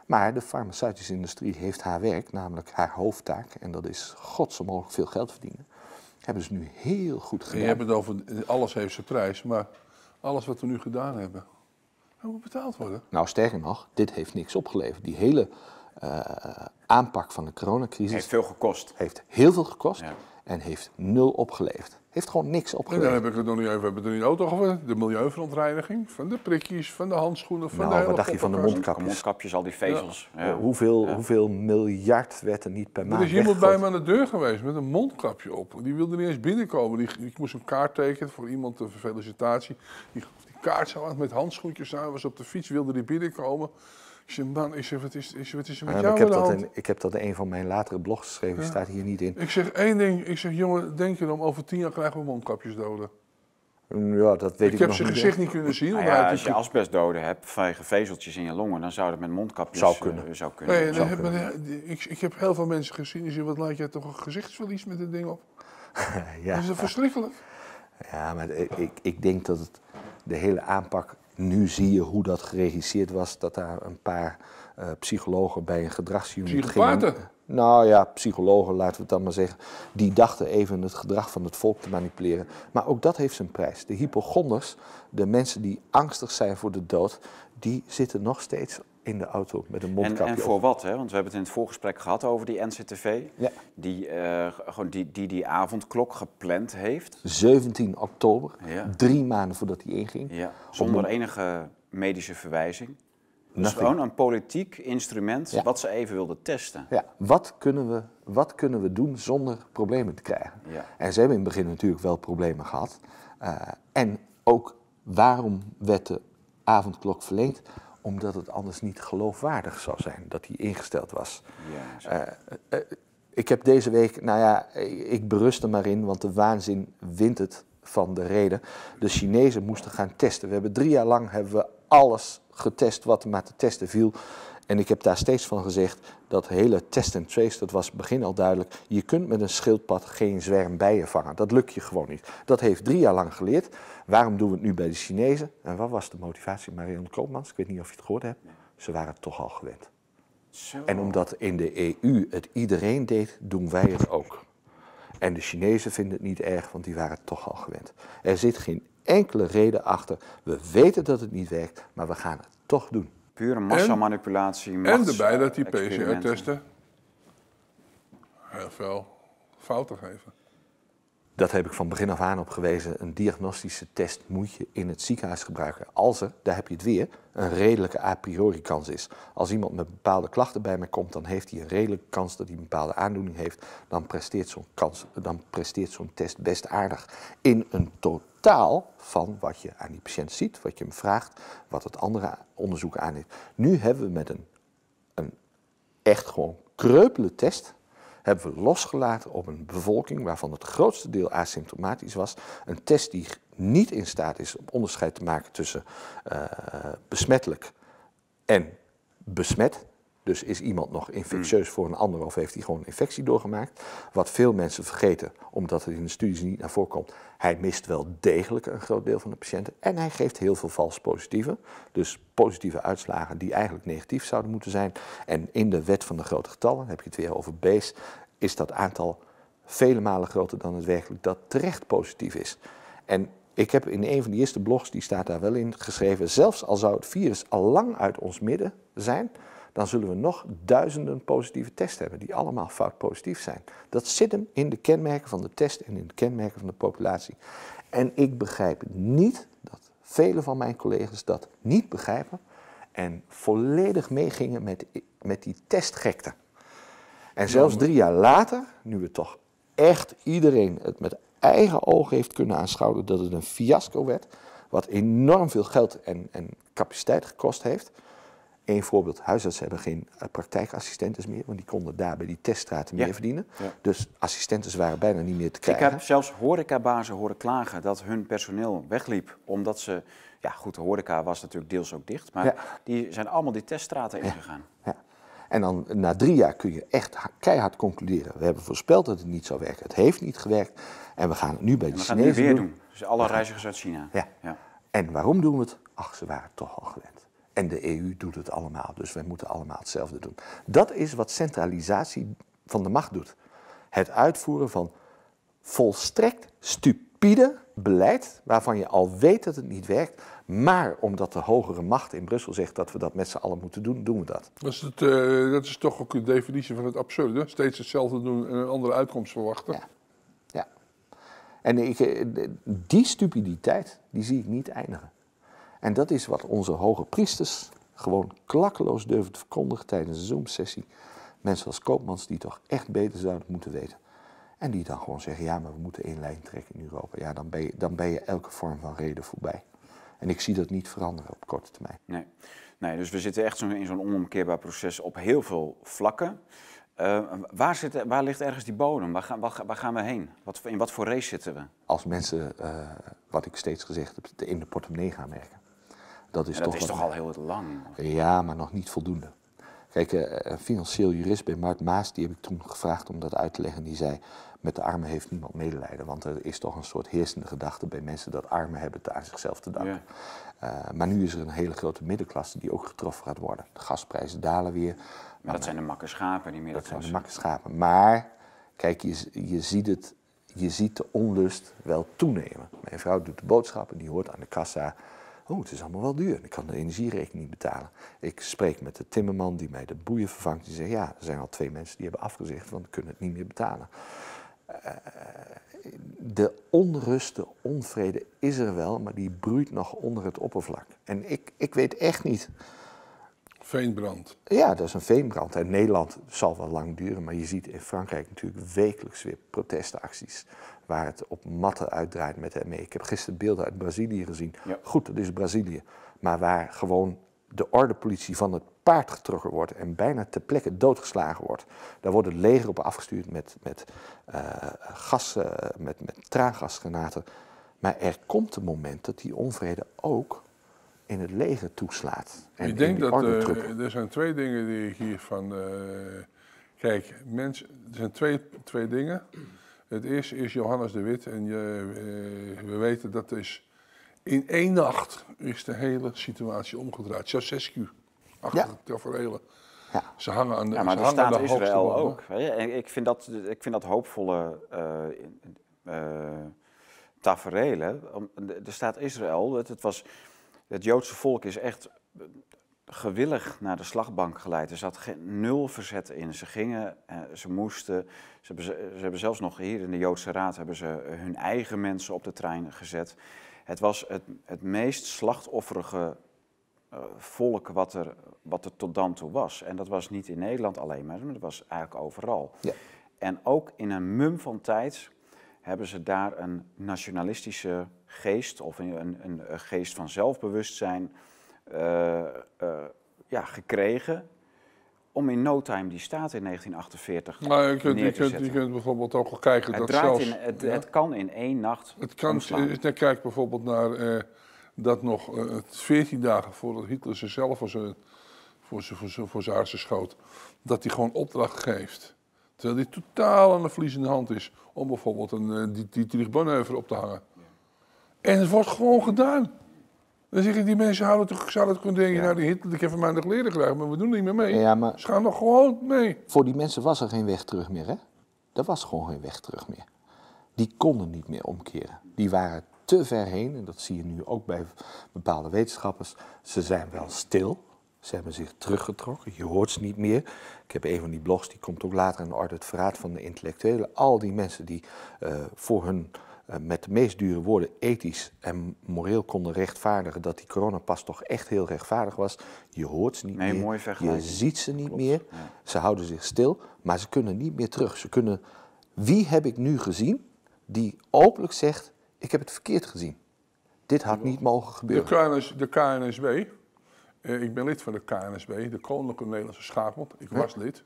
Maar de farmaceutische industrie heeft haar werk, namelijk haar hoofdtaak, en dat is godsam mogelijk veel geld verdienen. Hebben ze nu heel goed gedaan. je hebt het over, alles heeft zijn prijs, maar alles wat we nu gedaan hebben, dat moet betaald worden. Nou, sterker nog, dit heeft niks opgeleverd. Die hele eh, aanpak van de coronacrisis Heeft veel gekost. heeft heel veel gekost Ja. en heeft nul opgeleverd. Heeft gewoon niks En dan opgeleverd. heb ik het nog niet even, we hebben het er niet auto over, de milieuverontreiniging, van de prikjes, van de handschoenen, van Nou, de hele wat dacht je van de mondkapjes? Mondkapjes, al die vezels. Ja. Hoeveel, hoeveel miljard werd er niet per maand Er is iemand bij me aan de deur geweest met een mondkapje op. Die wilde niet eens binnenkomen. Die, ik moest een kaart tekenen voor iemand, een felicitatie. Die kaart zo aan met handschoentjes aan, was op de fiets, wilde die binnenkomen. Ik zei, man, ik zeg, wat is, wat is er met jou ik, heb dat in, ik heb dat in een van mijn latere blogs geschreven, die staat hier niet in. Ik zeg één ding, ik zeg, jongen, denk je dan, over tien jaar krijgen we mondkapjes doden. Ja, dat weet ik, Ik heb nog zijn niet. gezicht niet kunnen zien. Nou ja, als je die- asbestdoden hebt vanwege vezeltjes in je longen, dan zou dat met mondkapjes Zou eh, kunnen. zou kunnen. Nee, dan zou heb, kunnen. ik, ik heb heel veel mensen gezien die zeggen, wat laat jij toch een gezichtsverlies met dit ding op? ja. Dat is verschrikkelijk. Ja, maar ik, ik, ik denk dat het, de hele aanpak, nu zie je hoe dat geregisseerd was, dat daar een paar eh, psychologen bij een gedragsunit Psychopaten? Nou ja, psychologen, laten we het dan maar zeggen, die dachten even het gedrag van het volk te manipuleren. Maar ook dat heeft zijn prijs. De hypochonders, de mensen die angstig zijn voor de dood, die zitten nog steeds in de auto met een En, mondkapje en voor op. wat? Hè? Want we hebben het in het voorgesprek gehad over die NCTV. Ja. Die, eh, gewoon die, die die avondklok gepland heeft. 17 oktober, Ja. drie maanden voordat hij inging. Ja, zonder enige medische verwijzing. Dus gewoon een politiek instrument Ja. wat ze even wilden testen. Ja, wat kunnen, we, wat kunnen we doen zonder problemen te krijgen? Ja. En ze hebben in het begin natuurlijk wel problemen gehad. Eh, en ook waarom werd de avondklok verleend? Omdat het anders niet geloofwaardig zou zijn dat die ingesteld was. Ja, zo. Eh, eh, ik heb deze week, nou ja, ik berust er maar in, want de waanzin wint het van de reden. De Chinezen moesten gaan testen. We hebben drie jaar lang hebben we alles getest wat er maar te testen viel. En ik heb daar steeds van gezegd, dat hele test en trace, dat was begin al duidelijk. Je kunt met een schildpad geen zwerm bijen vangen. Dat lukt je gewoon niet. Dat heeft drie jaar lang geleerd. Waarom doen we het nu bij de Chinezen? En wat was de motivatie? Marion Koopmans, ik weet niet of je het gehoord hebt. Ze waren het toch al gewend. Zo. En omdat in de EU het iedereen deed, doen wij het ook. En de Chinezen vinden het niet erg, want die waren het toch al gewend. Er zit geen enkele reden achter. We weten dat het niet werkt, maar we gaan het toch doen. Pure massamanipulatie. En machts- erbij dat die. PCR-testen heel veel fouten geven. Dat heb ik van begin af aan op gewezen. Een diagnostische test moet je in het ziekenhuis gebruiken. Als er, daar heb je het weer, een redelijke a priori kans is. Als iemand met bepaalde klachten bij mij komt, dan heeft hij een redelijke kans dat hij een bepaalde aandoening heeft. Dan presteert zo'n, test best aardig. In een totaal van wat je aan die patiënt ziet, wat je hem vraagt, wat het andere onderzoek aan heeft. Nu hebben we met een, een echt gewoon kreupele test hebben we losgelaten op een bevolking waarvan het grootste deel asymptomatisch was. Een test die niet in staat is om onderscheid te maken tussen eh, besmettelijk en besmet. Dus is iemand nog infectieus voor een ander of heeft hij gewoon een infectie doorgemaakt? Wat veel mensen vergeten, omdat het in de studies niet naar voren komt. Hij mist wel degelijk een groot deel van de patiënten. En hij geeft heel veel vals positieve. Dus positieve uitslagen die eigenlijk negatief zouden moeten zijn. En in de wet van de grote getallen, heb je het weer over base, is dat aantal vele malen groter dan het werkelijk dat terecht positief is. En ik heb in een van de eerste blogs, die staat daar wel in, geschreven... zelfs al zou het virus al lang uit ons midden zijn... dan zullen we nog duizenden positieve tests hebben... die allemaal fout positief zijn. Dat zit hem in de kenmerken van de test en in de kenmerken van de populatie. En ik begrijp niet dat vele van mijn collega's dat niet begrijpen... en volledig meegingen met, met die testgekte. En zelfs drie jaar later, nu we toch echt iedereen het met eigen ogen heeft kunnen aanschouwen dat het een fiasco werd, wat enorm veel geld en, en capaciteit gekost heeft. Eén voorbeeld, huisartsen hebben geen eh, praktijkassistenten meer, want die konden daar bij die teststraten Ja. meer verdienen. Ja. Dus assistenten waren bijna niet meer te Ik krijgen. heb zelfs horecabazen horen klagen dat hun personeel wegliep. Omdat ze, ja goed, de horeca was natuurlijk deels ook dicht. Maar Ja. die zijn allemaal die teststraten ingegaan. Ja. En dan na drie jaar kun je echt ha- keihard concluderen. We hebben voorspeld dat het niet zou werken. Het heeft niet gewerkt. En we gaan het nu bij de we gaan het nu Chinezen weer doen. Dus alle reizigers uit China. Ja. ja. En waarom doen we het? Ach, ze waren toch al gewend. En de EU doet het allemaal, dus wij moeten allemaal hetzelfde doen. Dat is wat centralisatie van de macht doet. Het uitvoeren van volstrekt stupide beleid waarvan je al weet dat het niet werkt, maar omdat de hogere macht in Brussel zegt dat we dat met z'n allen moeten doen, doen we dat. Dat is, het, eh, dat is toch ook de definitie van het absurde. Steeds hetzelfde doen en een andere uitkomst verwachten. Ja. Ja. En ik, eh, die stupiditeit, die zie ik niet eindigen. En dat is wat onze hoge priesters gewoon klakkeloos durven te verkondigen tijdens een Zoom-sessie. Mensen als Koopmans die toch echt beter zouden moeten weten. En die dan gewoon zeggen, ja, maar we moeten één lijn trekken in Europa. Ja, dan ben je, dan ben je elke vorm van reden voorbij. En ik zie dat niet veranderen op korte termijn. Nee. nee, dus we zitten echt zo in zo'n onomkeerbaar proces op heel veel vlakken. Eh, waar, zit, waar ligt ergens die bodem? Waar gaan, waar, ga- waar gaan we heen? Wat, in wat voor race zitten we? Als mensen, eh, wat ik steeds gezegd heb, in de portemonnee gaan werken. Dat is Ja, dat toch is wat- toch al heel lang. Ja, maar nog niet voldoende. Kijk, eh, een financieel jurist bij Mark Maas, die heb ik toen gevraagd om dat uit te leggen. Die zei, met de armen heeft niemand medelijden. Want er is toch een soort heersende gedachte bij mensen dat armen hebben het aan zichzelf te danken. Eh, maar nu is er een hele grote middenklasse die ook getroffen gaat worden. De gasprijzen dalen weer. Maar dat zijn de makke schapen, die Dat zijn de middenklasse. makkenschapen. Maar, kijk, je, je, ziet het, je ziet de onlust wel toenemen. Mijn vrouw doet de boodschappen, die hoort aan de kassa Oh, het is allemaal wel duur. Ik kan de energierekening niet betalen. Ik spreek met de timmerman die mij de boeien vervangt. Die zegt, ja, er zijn al twee mensen die hebben afgezegd, want kunnen het niet meer betalen. Uh, de onrust, de onvrede is er wel, maar die broeit nog onder het oppervlak. En ik, ik weet echt niet. Veenbrand. Ja, dat is een veenbrand. In Nederland zal wel lang duren, maar je ziet in Frankrijk natuurlijk wekelijks weer protestacties. Waar het op matten uitdraait met de ME. Ik heb gisteren beelden uit Brazilië gezien. Ja. Goed, dat is Brazilië. Maar waar gewoon de ordepolitie van het paard getrokken wordt en bijna ter plekke doodgeslagen wordt. Daar wordt het leger op afgestuurd met, met, uh, gas, uh, met, met traangasgranaten. Maar er komt een moment dat die onvrede ook in het leger toeslaat. En ik denk dat uh, er zijn twee dingen die ik hiervan. kijk, mensen, er zijn twee, twee dingen. Het eerste is Johannes de Wit. En je, we weten dat is. In één nacht is de hele situatie omgedraaid. Ceausescu achter Ja. de tafereelen. Ja. Ze hangen aan de Ja, maar staat de hoogste Israël ook. En ik vind dat, ik vind dat hoopvolle eh eh, taferelen. Om- De, de staat Israël, het, het, was, het Joodse volk is echt gewillig naar de slagbank geleid. Er zat geen, nul verzet in. Ze gingen, eh, ze moesten. Ze hebben, ze, hebben zelfs nog hier in de Joodse Raad hebben ze hun eigen mensen op de trein gezet. Het was het, het meest slachtofferige eh, volk wat er, wat er tot dan toe was. En dat was niet in Nederland alleen maar, maar dat was eigenlijk overal. Ja. En ook in een mum van tijd hebben ze daar een nationalistische geest of een, een, een geest van zelfbewustzijn ja, gekregen om in no time die staat in 1948 Maar je kunt, neer je, te kunt, je kunt bijvoorbeeld ook wel kijken het, dat draait zelfs... in, het, ja. het kan in één nacht Het kan, eh, kijk bijvoorbeeld naar eh, dat nog eh, 14 dagen voordat Hitler zichzelf voor zijn, voor zijn, voor zijn, voor zijn schoot, dat hij gewoon opdracht geeft. Terwijl hij totaal aan de verliezende hand is om bijvoorbeeld een eh, die, die op te hangen. En het wordt gewoon gedaan. Dan zeg ik, die mensen houden toch, zouden kunnen denken, nou die Hitler, ik heb nog leren krijgen, maar we doen niet meer mee. Ja, maar Ze gaan nog gewoon mee. voor die mensen was er geen weg terug meer, hè? Er was gewoon geen weg terug meer. Die konden niet meer omkeren. Die waren te ver heen, en dat zie je nu ook bij bepaalde wetenschappers. Ze zijn wel stil, ze hebben zich teruggetrokken, je hoort ze niet meer. Ik heb een van die blogs, die komt ook later aan de orde, het verraad van de intellectuelen. Al die mensen die eh, voor hun, met de meest dure woorden, ethisch en moreel konden rechtvaardigen dat die coronapas toch echt heel rechtvaardig was. Je hoort ze niet Nee, meer, je ziet ze niet Klopt, meer. ja. Ze houden zich stil, maar ze kunnen niet meer terug. Ze kunnen... Wie heb ik nu gezien die openlijk zegt: Ik heb het verkeerd gezien? Dit had niet mogen De, gebeuren. KNS, de KNSB, eh, ik ben lid van de KNSB, de Koninklijke Nederlandse Schaakbond. Ik was lid.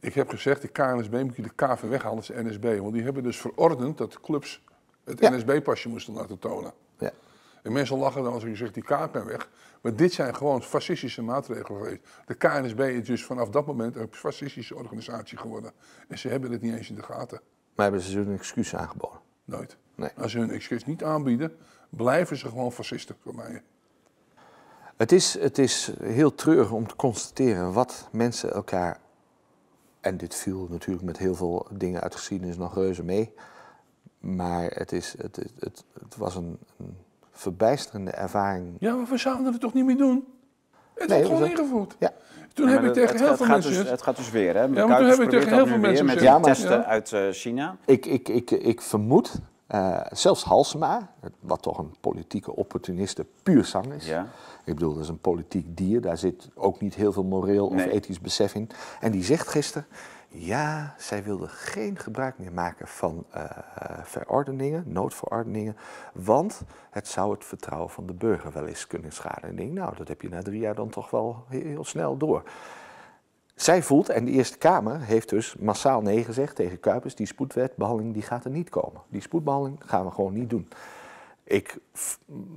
Ik heb gezegd, de KNSB moet je de KV weghalen als de NSB. Want die hebben dus verordend dat clubs het Ja. NSB-pasje moesten laten tonen. Ja. En mensen lachen dan als ik zeg, die kaart ben weg. Maar dit zijn gewoon fascistische maatregelen geweest. De KNSB is dus vanaf dat moment een fascistische organisatie geworden. En ze hebben het niet eens in de gaten. Maar hebben ze een excuus aangeboden? Nooit. Nee. Als ze hun excuus niet aanbieden, blijven ze gewoon fascisten voor mij. Het is, het is heel treurig om te constateren wat mensen elkaar. En dit viel natuurlijk met heel veel dingen uit de geschiedenis nog reuze mee. Maar het, is, het, het, het, het was een, een verbijsterende ervaring. Ja, maar we zouden het toch niet meer doen? Het Nee, wordt gewoon ingevoerd. Ja. Toen Ja, heb maar ik het- tegen het, heel het veel gaat mensen... Dus, het gaat dus weer, hè? toen Kuipers heb ik tegen heel veel weer mensen met Ja, maar- testen Ja. uit eh, China. Ik, ik, ik, ik vermoed, eh, zelfs Halsema, wat toch een politieke opportuniste puur zang is. Ja. Ik bedoel, dat is een politiek dier, daar zit ook niet heel veel moreel of ethisch besef in. En die zegt gisteren, ja, zij wilde geen gebruik meer maken van eh, verordeningen, noodverordeningen, want het zou het vertrouwen van de burger wel eens kunnen schaden. En ik denk, nou, dat heb je na drie jaar dan toch wel heel snel door. Zij voelt, en de Eerste Kamer heeft dus massaal nee gezegd tegen Kuipers, die spoedwetbehandeling die gaat er niet komen. Die spoedbehandeling gaan we gewoon niet doen. Ik,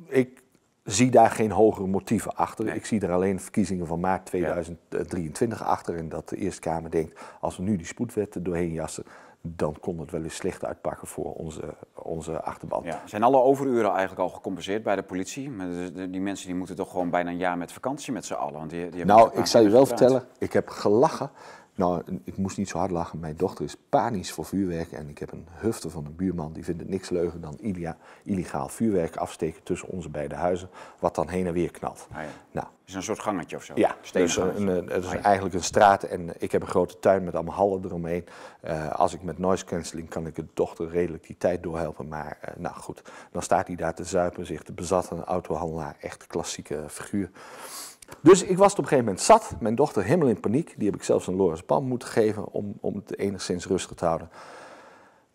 ik zie daar geen hogere motieven achter. Nee. Ik zie er alleen verkiezingen van maart 2023 achter. En dat de Eerste Kamer denkt, als we nu die spoedwet er doorheen jassen, dan kon het wel eens slecht uitpakken voor onze, onze achterban. Ja. Zijn alle overuren eigenlijk al gecompenseerd bij de politie? Maar die mensen die moeten toch gewoon bijna een jaar met vakantie met z'n allen. Want die, die Nou, ik zal je wel vertellen, ik heb gelachen Nou, ik moest niet zo hard lachen. Mijn dochter is panisch voor vuurwerk. En ik heb een hufte van een buurman. Die vindt het niks leuker dan illegaal vuurwerk afsteken tussen onze beide huizen. Wat dan heen en weer knalt. Ah, ja. Nou, Is een soort gangetje of zo? ja, dus een, gangetje. een- het is Ah, ja. eigenlijk een straat en ik heb een grote tuin met allemaal hallen eromheen. Eh, als ik met noise cancelling kan ik de dochter redelijk die tijd doorhelpen. Maar eh, nou goed, dan staat hij daar te zuipen, zich te bezatten, een autohandelaar, echt klassieke figuur. Dus ik was het op een gegeven moment zat. Mijn dochter helemaal in paniek. Die heb ik zelfs een Loris Pan moeten geven om, om het enigszins rustig te houden.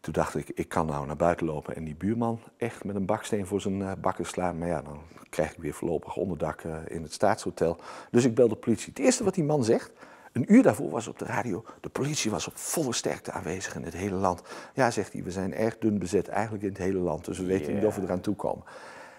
Toen dacht ik, ik kan nou naar buiten lopen en die buurman echt met een baksteen voor zijn eh, bakken slaan. Maar ja, dan krijg ik weer voorlopig onderdak eh, in het staatshotel. Dus ik bel de politie. Het eerste wat die man zegt, een uur daarvoor was op de radio, de politie was op volle sterkte aanwezig in het hele land. Ja, zegt hij, we zijn erg dun bezet eigenlijk in het hele land, dus we weten niet of we eraan toe komen.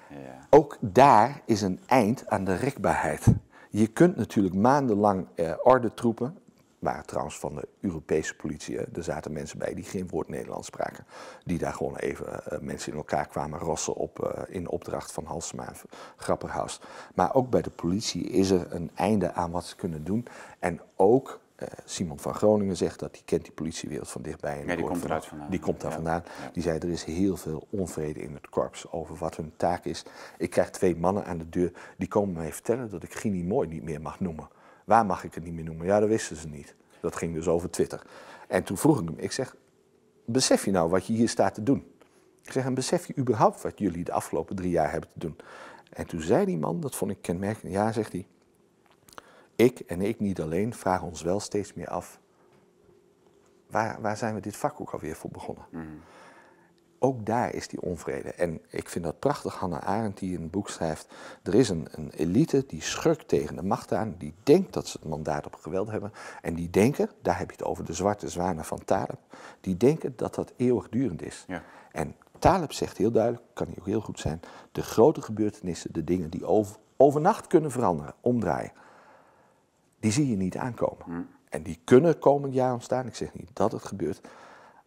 Ja. Ook daar is een eind aan de rekbaarheid. Je kunt natuurlijk maandenlang eh, ordentroepen, waren trouwens van de Europese politie, er zaten mensen bij die geen woord Nederlands spraken, die daar gewoon even eh, mensen in elkaar kwamen rossen op, eh, in opdracht van Halsema Grapperhaus. Maar ook bij de politie is er een einde aan wat ze kunnen doen. En ook Simon van Groningen zegt dat hij kent die politiewereld van dichtbij. En Ja, die komt van- eruit vandaan. Die komt daar Ja. vandaan. Ja. Die zei, er is heel veel onvrede in het korps over wat hun taak is. Ik krijg twee mannen aan de deur, die komen mij vertellen dat ik Gini Mooi niet meer mag noemen. Waar mag ik het niet meer noemen? Ja, dat wisten ze niet. Dat ging dus over Twitter. En toen vroeg ik hem, ik zeg, besef je nou wat je hier staat te doen? Ik zeg, en besef je überhaupt wat jullie de afgelopen drie jaar hebben te doen? En toen zei die man, dat vond ik kenmerkend, ja, zegt hij, ik en ik niet alleen vragen ons wel steeds meer af, waar, waar zijn we dit vak ook alweer voor begonnen? Ook daar is die onvrede. En ik vind dat prachtig, Hannah Arendt die in een boek schrijft. Er is een, een elite die schurkt tegen de macht aan, die denkt dat ze het mandaat op geweld hebben. En die denken, daar heb je het over de zwarte zwanen van Taleb, die denken dat dat eeuwigdurend is. Ja. En Taleb zegt heel duidelijk, kan hij ook heel goed zijn, de grote gebeurtenissen, de dingen die over, overnacht kunnen veranderen, omdraaien, die zie je niet aankomen. En die kunnen komend jaar ontstaan. Ik zeg niet dat het gebeurt.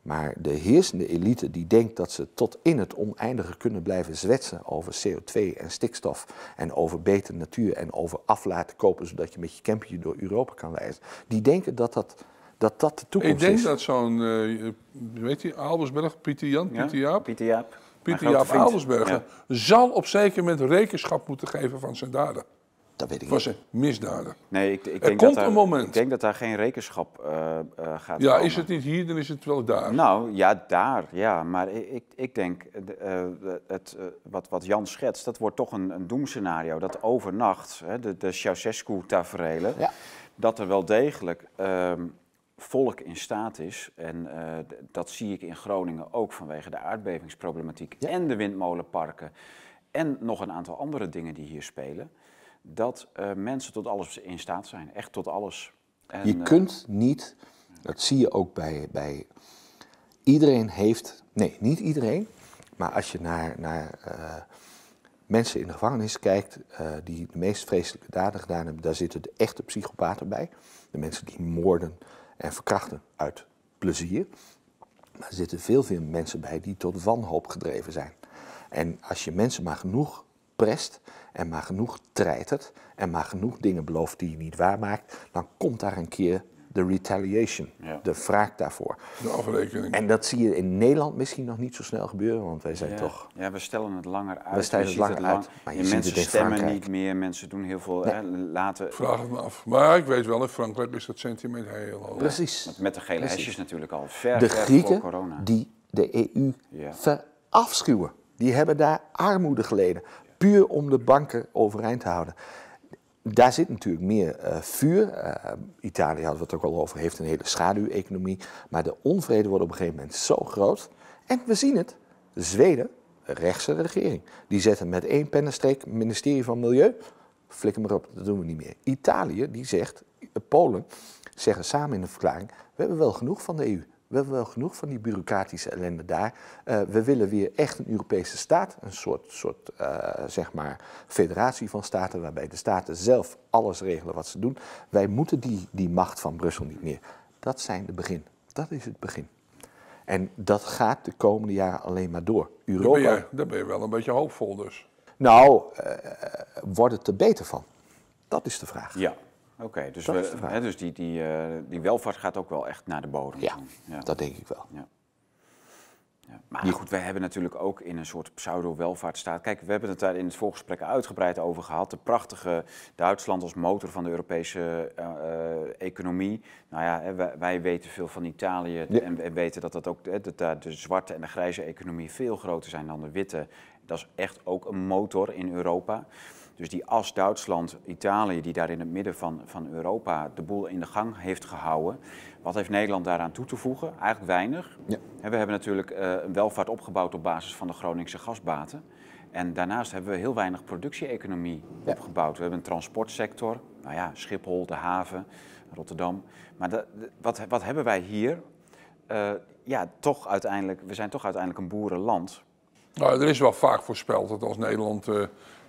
Maar de heersende elite die denkt dat ze tot in het oneindige kunnen blijven zwetsen over CO2 en stikstof en over betere natuur en over af laten kopen zodat je met je campje door Europa kan reizen. Die denken dat dat, dat, dat de toekomst Ik denk is. dat zo'n, eh, weet je, Albersberg, Pieter Jan, Ja? Pieter Jaap, Pieter Jaap. Pieter Jaap Ja. zal op zeker moment rekenschap moeten geven van zijn daden, Dat weet ik van niet. zijn misdaden. Nee, ik, ik Er denk komt dat daar, een moment. Ik denk dat daar geen rekenschap eh, eh, gaat Ja, komen. is het niet hier, dan is het wel daar. Nou, ja, daar, ja. Maar ik, ik, ik denk, eh, het, eh, wat, wat Jan schetst, dat wordt toch een, een doemscenario. Dat overnacht, hè, de, de Ceausescu-taferelen, Ja. dat er wel degelijk ehm, volk in staat is. En eh, dat zie ik in Groningen ook vanwege de aardbevingsproblematiek Ja. en de windmolenparken. En nog een aantal andere dingen die hier spelen. Dat eh, mensen tot alles in staat zijn. Echt tot alles. En, Je eh, kunt niet, dat zie je ook bij, bij iedereen heeft, nee, niet iedereen, maar als je naar, naar eh, mensen in de gevangenis kijkt die de meest vreselijke daden gedaan hebben, daar zitten de echte psychopaten bij. De mensen die moorden en verkrachten uit plezier. Maar er zitten veel, veel mensen bij die tot wanhoop gedreven zijn. En als je mensen maar genoeg prest en maar genoeg treitert en maar genoeg dingen belooft die je niet waarmaakt, dan komt daar een keer de retaliation, Ja. de wraak daarvoor. De afrekening. En dat zie je in Nederland misschien nog niet zo snel gebeuren, want wij zijn ja, toch... Ja, we stellen het langer uit. We stellen het langer lang- uit, maar je en ziet mensen het in stemmen Frankrijk. niet meer, mensen doen heel veel. Nee. Hè, laten, Vraag het me af. Maar ik weet wel, in Frankrijk is dat sentiment heel hoog. Precies. met, met de gele Precies. hesjes natuurlijk al. Ver, De ver voor Grieken corona. die de EU Ja. verafschuwen, die hebben daar armoede geleden. Puur om de banken overeind te houden. Daar zit natuurlijk meer eh, vuur. Eh, Italië hadden we het ook al over, heeft een hele schaduweconomie. Maar de onvrede wordt op een gegeven moment zo groot. En we zien het. Zweden, de rechtse regering, die zetten met één pennenstreek ministerie van Milieu. Flikker maar op, dat doen we niet meer. Italië, die zegt, Polen, zeggen samen in een verklaring: we hebben wel genoeg van de EU. We hebben wel genoeg van die bureaucratische ellende daar. Eh, we willen weer echt een Europese staat, een soort, soort eh, zeg maar federatie van staten, waarbij de staten zelf alles regelen wat ze doen. Wij moeten die, die macht van Brussel niet meer. Dat zijn de begin. Dat is het begin. En dat gaat de komende jaren alleen maar door. Daar ben, Europa, je, daar ben je wel een beetje hoopvol dus. nou, eh, wordt het er beter van? Dat is de vraag. Ja, Oké, dus, we, hè, dus die, die, eh, die welvaart gaat ook wel echt naar de bodem. Ja, ja. dat denk ik wel. Ja. Ja. Maar goed, wij hebben natuurlijk ook in een soort pseudo-welvaartsstaat. Kijk, we hebben het daar in het voorgesprek uitgebreid over gehad. De prachtige Duitsland als motor van de Europese eh, eh, economie. Nou ja, hè, wij, wij weten veel van Italië Ja. en, en weten dat, dat ook, hè, dat daar de zwarte en de grijze economie veel groter zijn dan de witte. Dat is echt ook een motor in Europa. Dus die as Duitsland, Italië, die daar in het midden van, van Europa de boel in de gang heeft gehouden. Wat heeft Nederland daaraan toe te voegen? Eigenlijk weinig. Ja. We hebben natuurlijk eh, een welvaart opgebouwd op basis van de Groningse gasbaten. En daarnaast hebben we heel weinig productie-economie Ja. opgebouwd. We hebben een transportsector, nou ja, Schiphol, de haven, Rotterdam. Maar de- de- wat, wat hebben wij hier? Eh, ja, toch uiteindelijk, we zijn toch uiteindelijk een boerenland. Nou, er is wel vaak voorspeld dat als Nederland eh,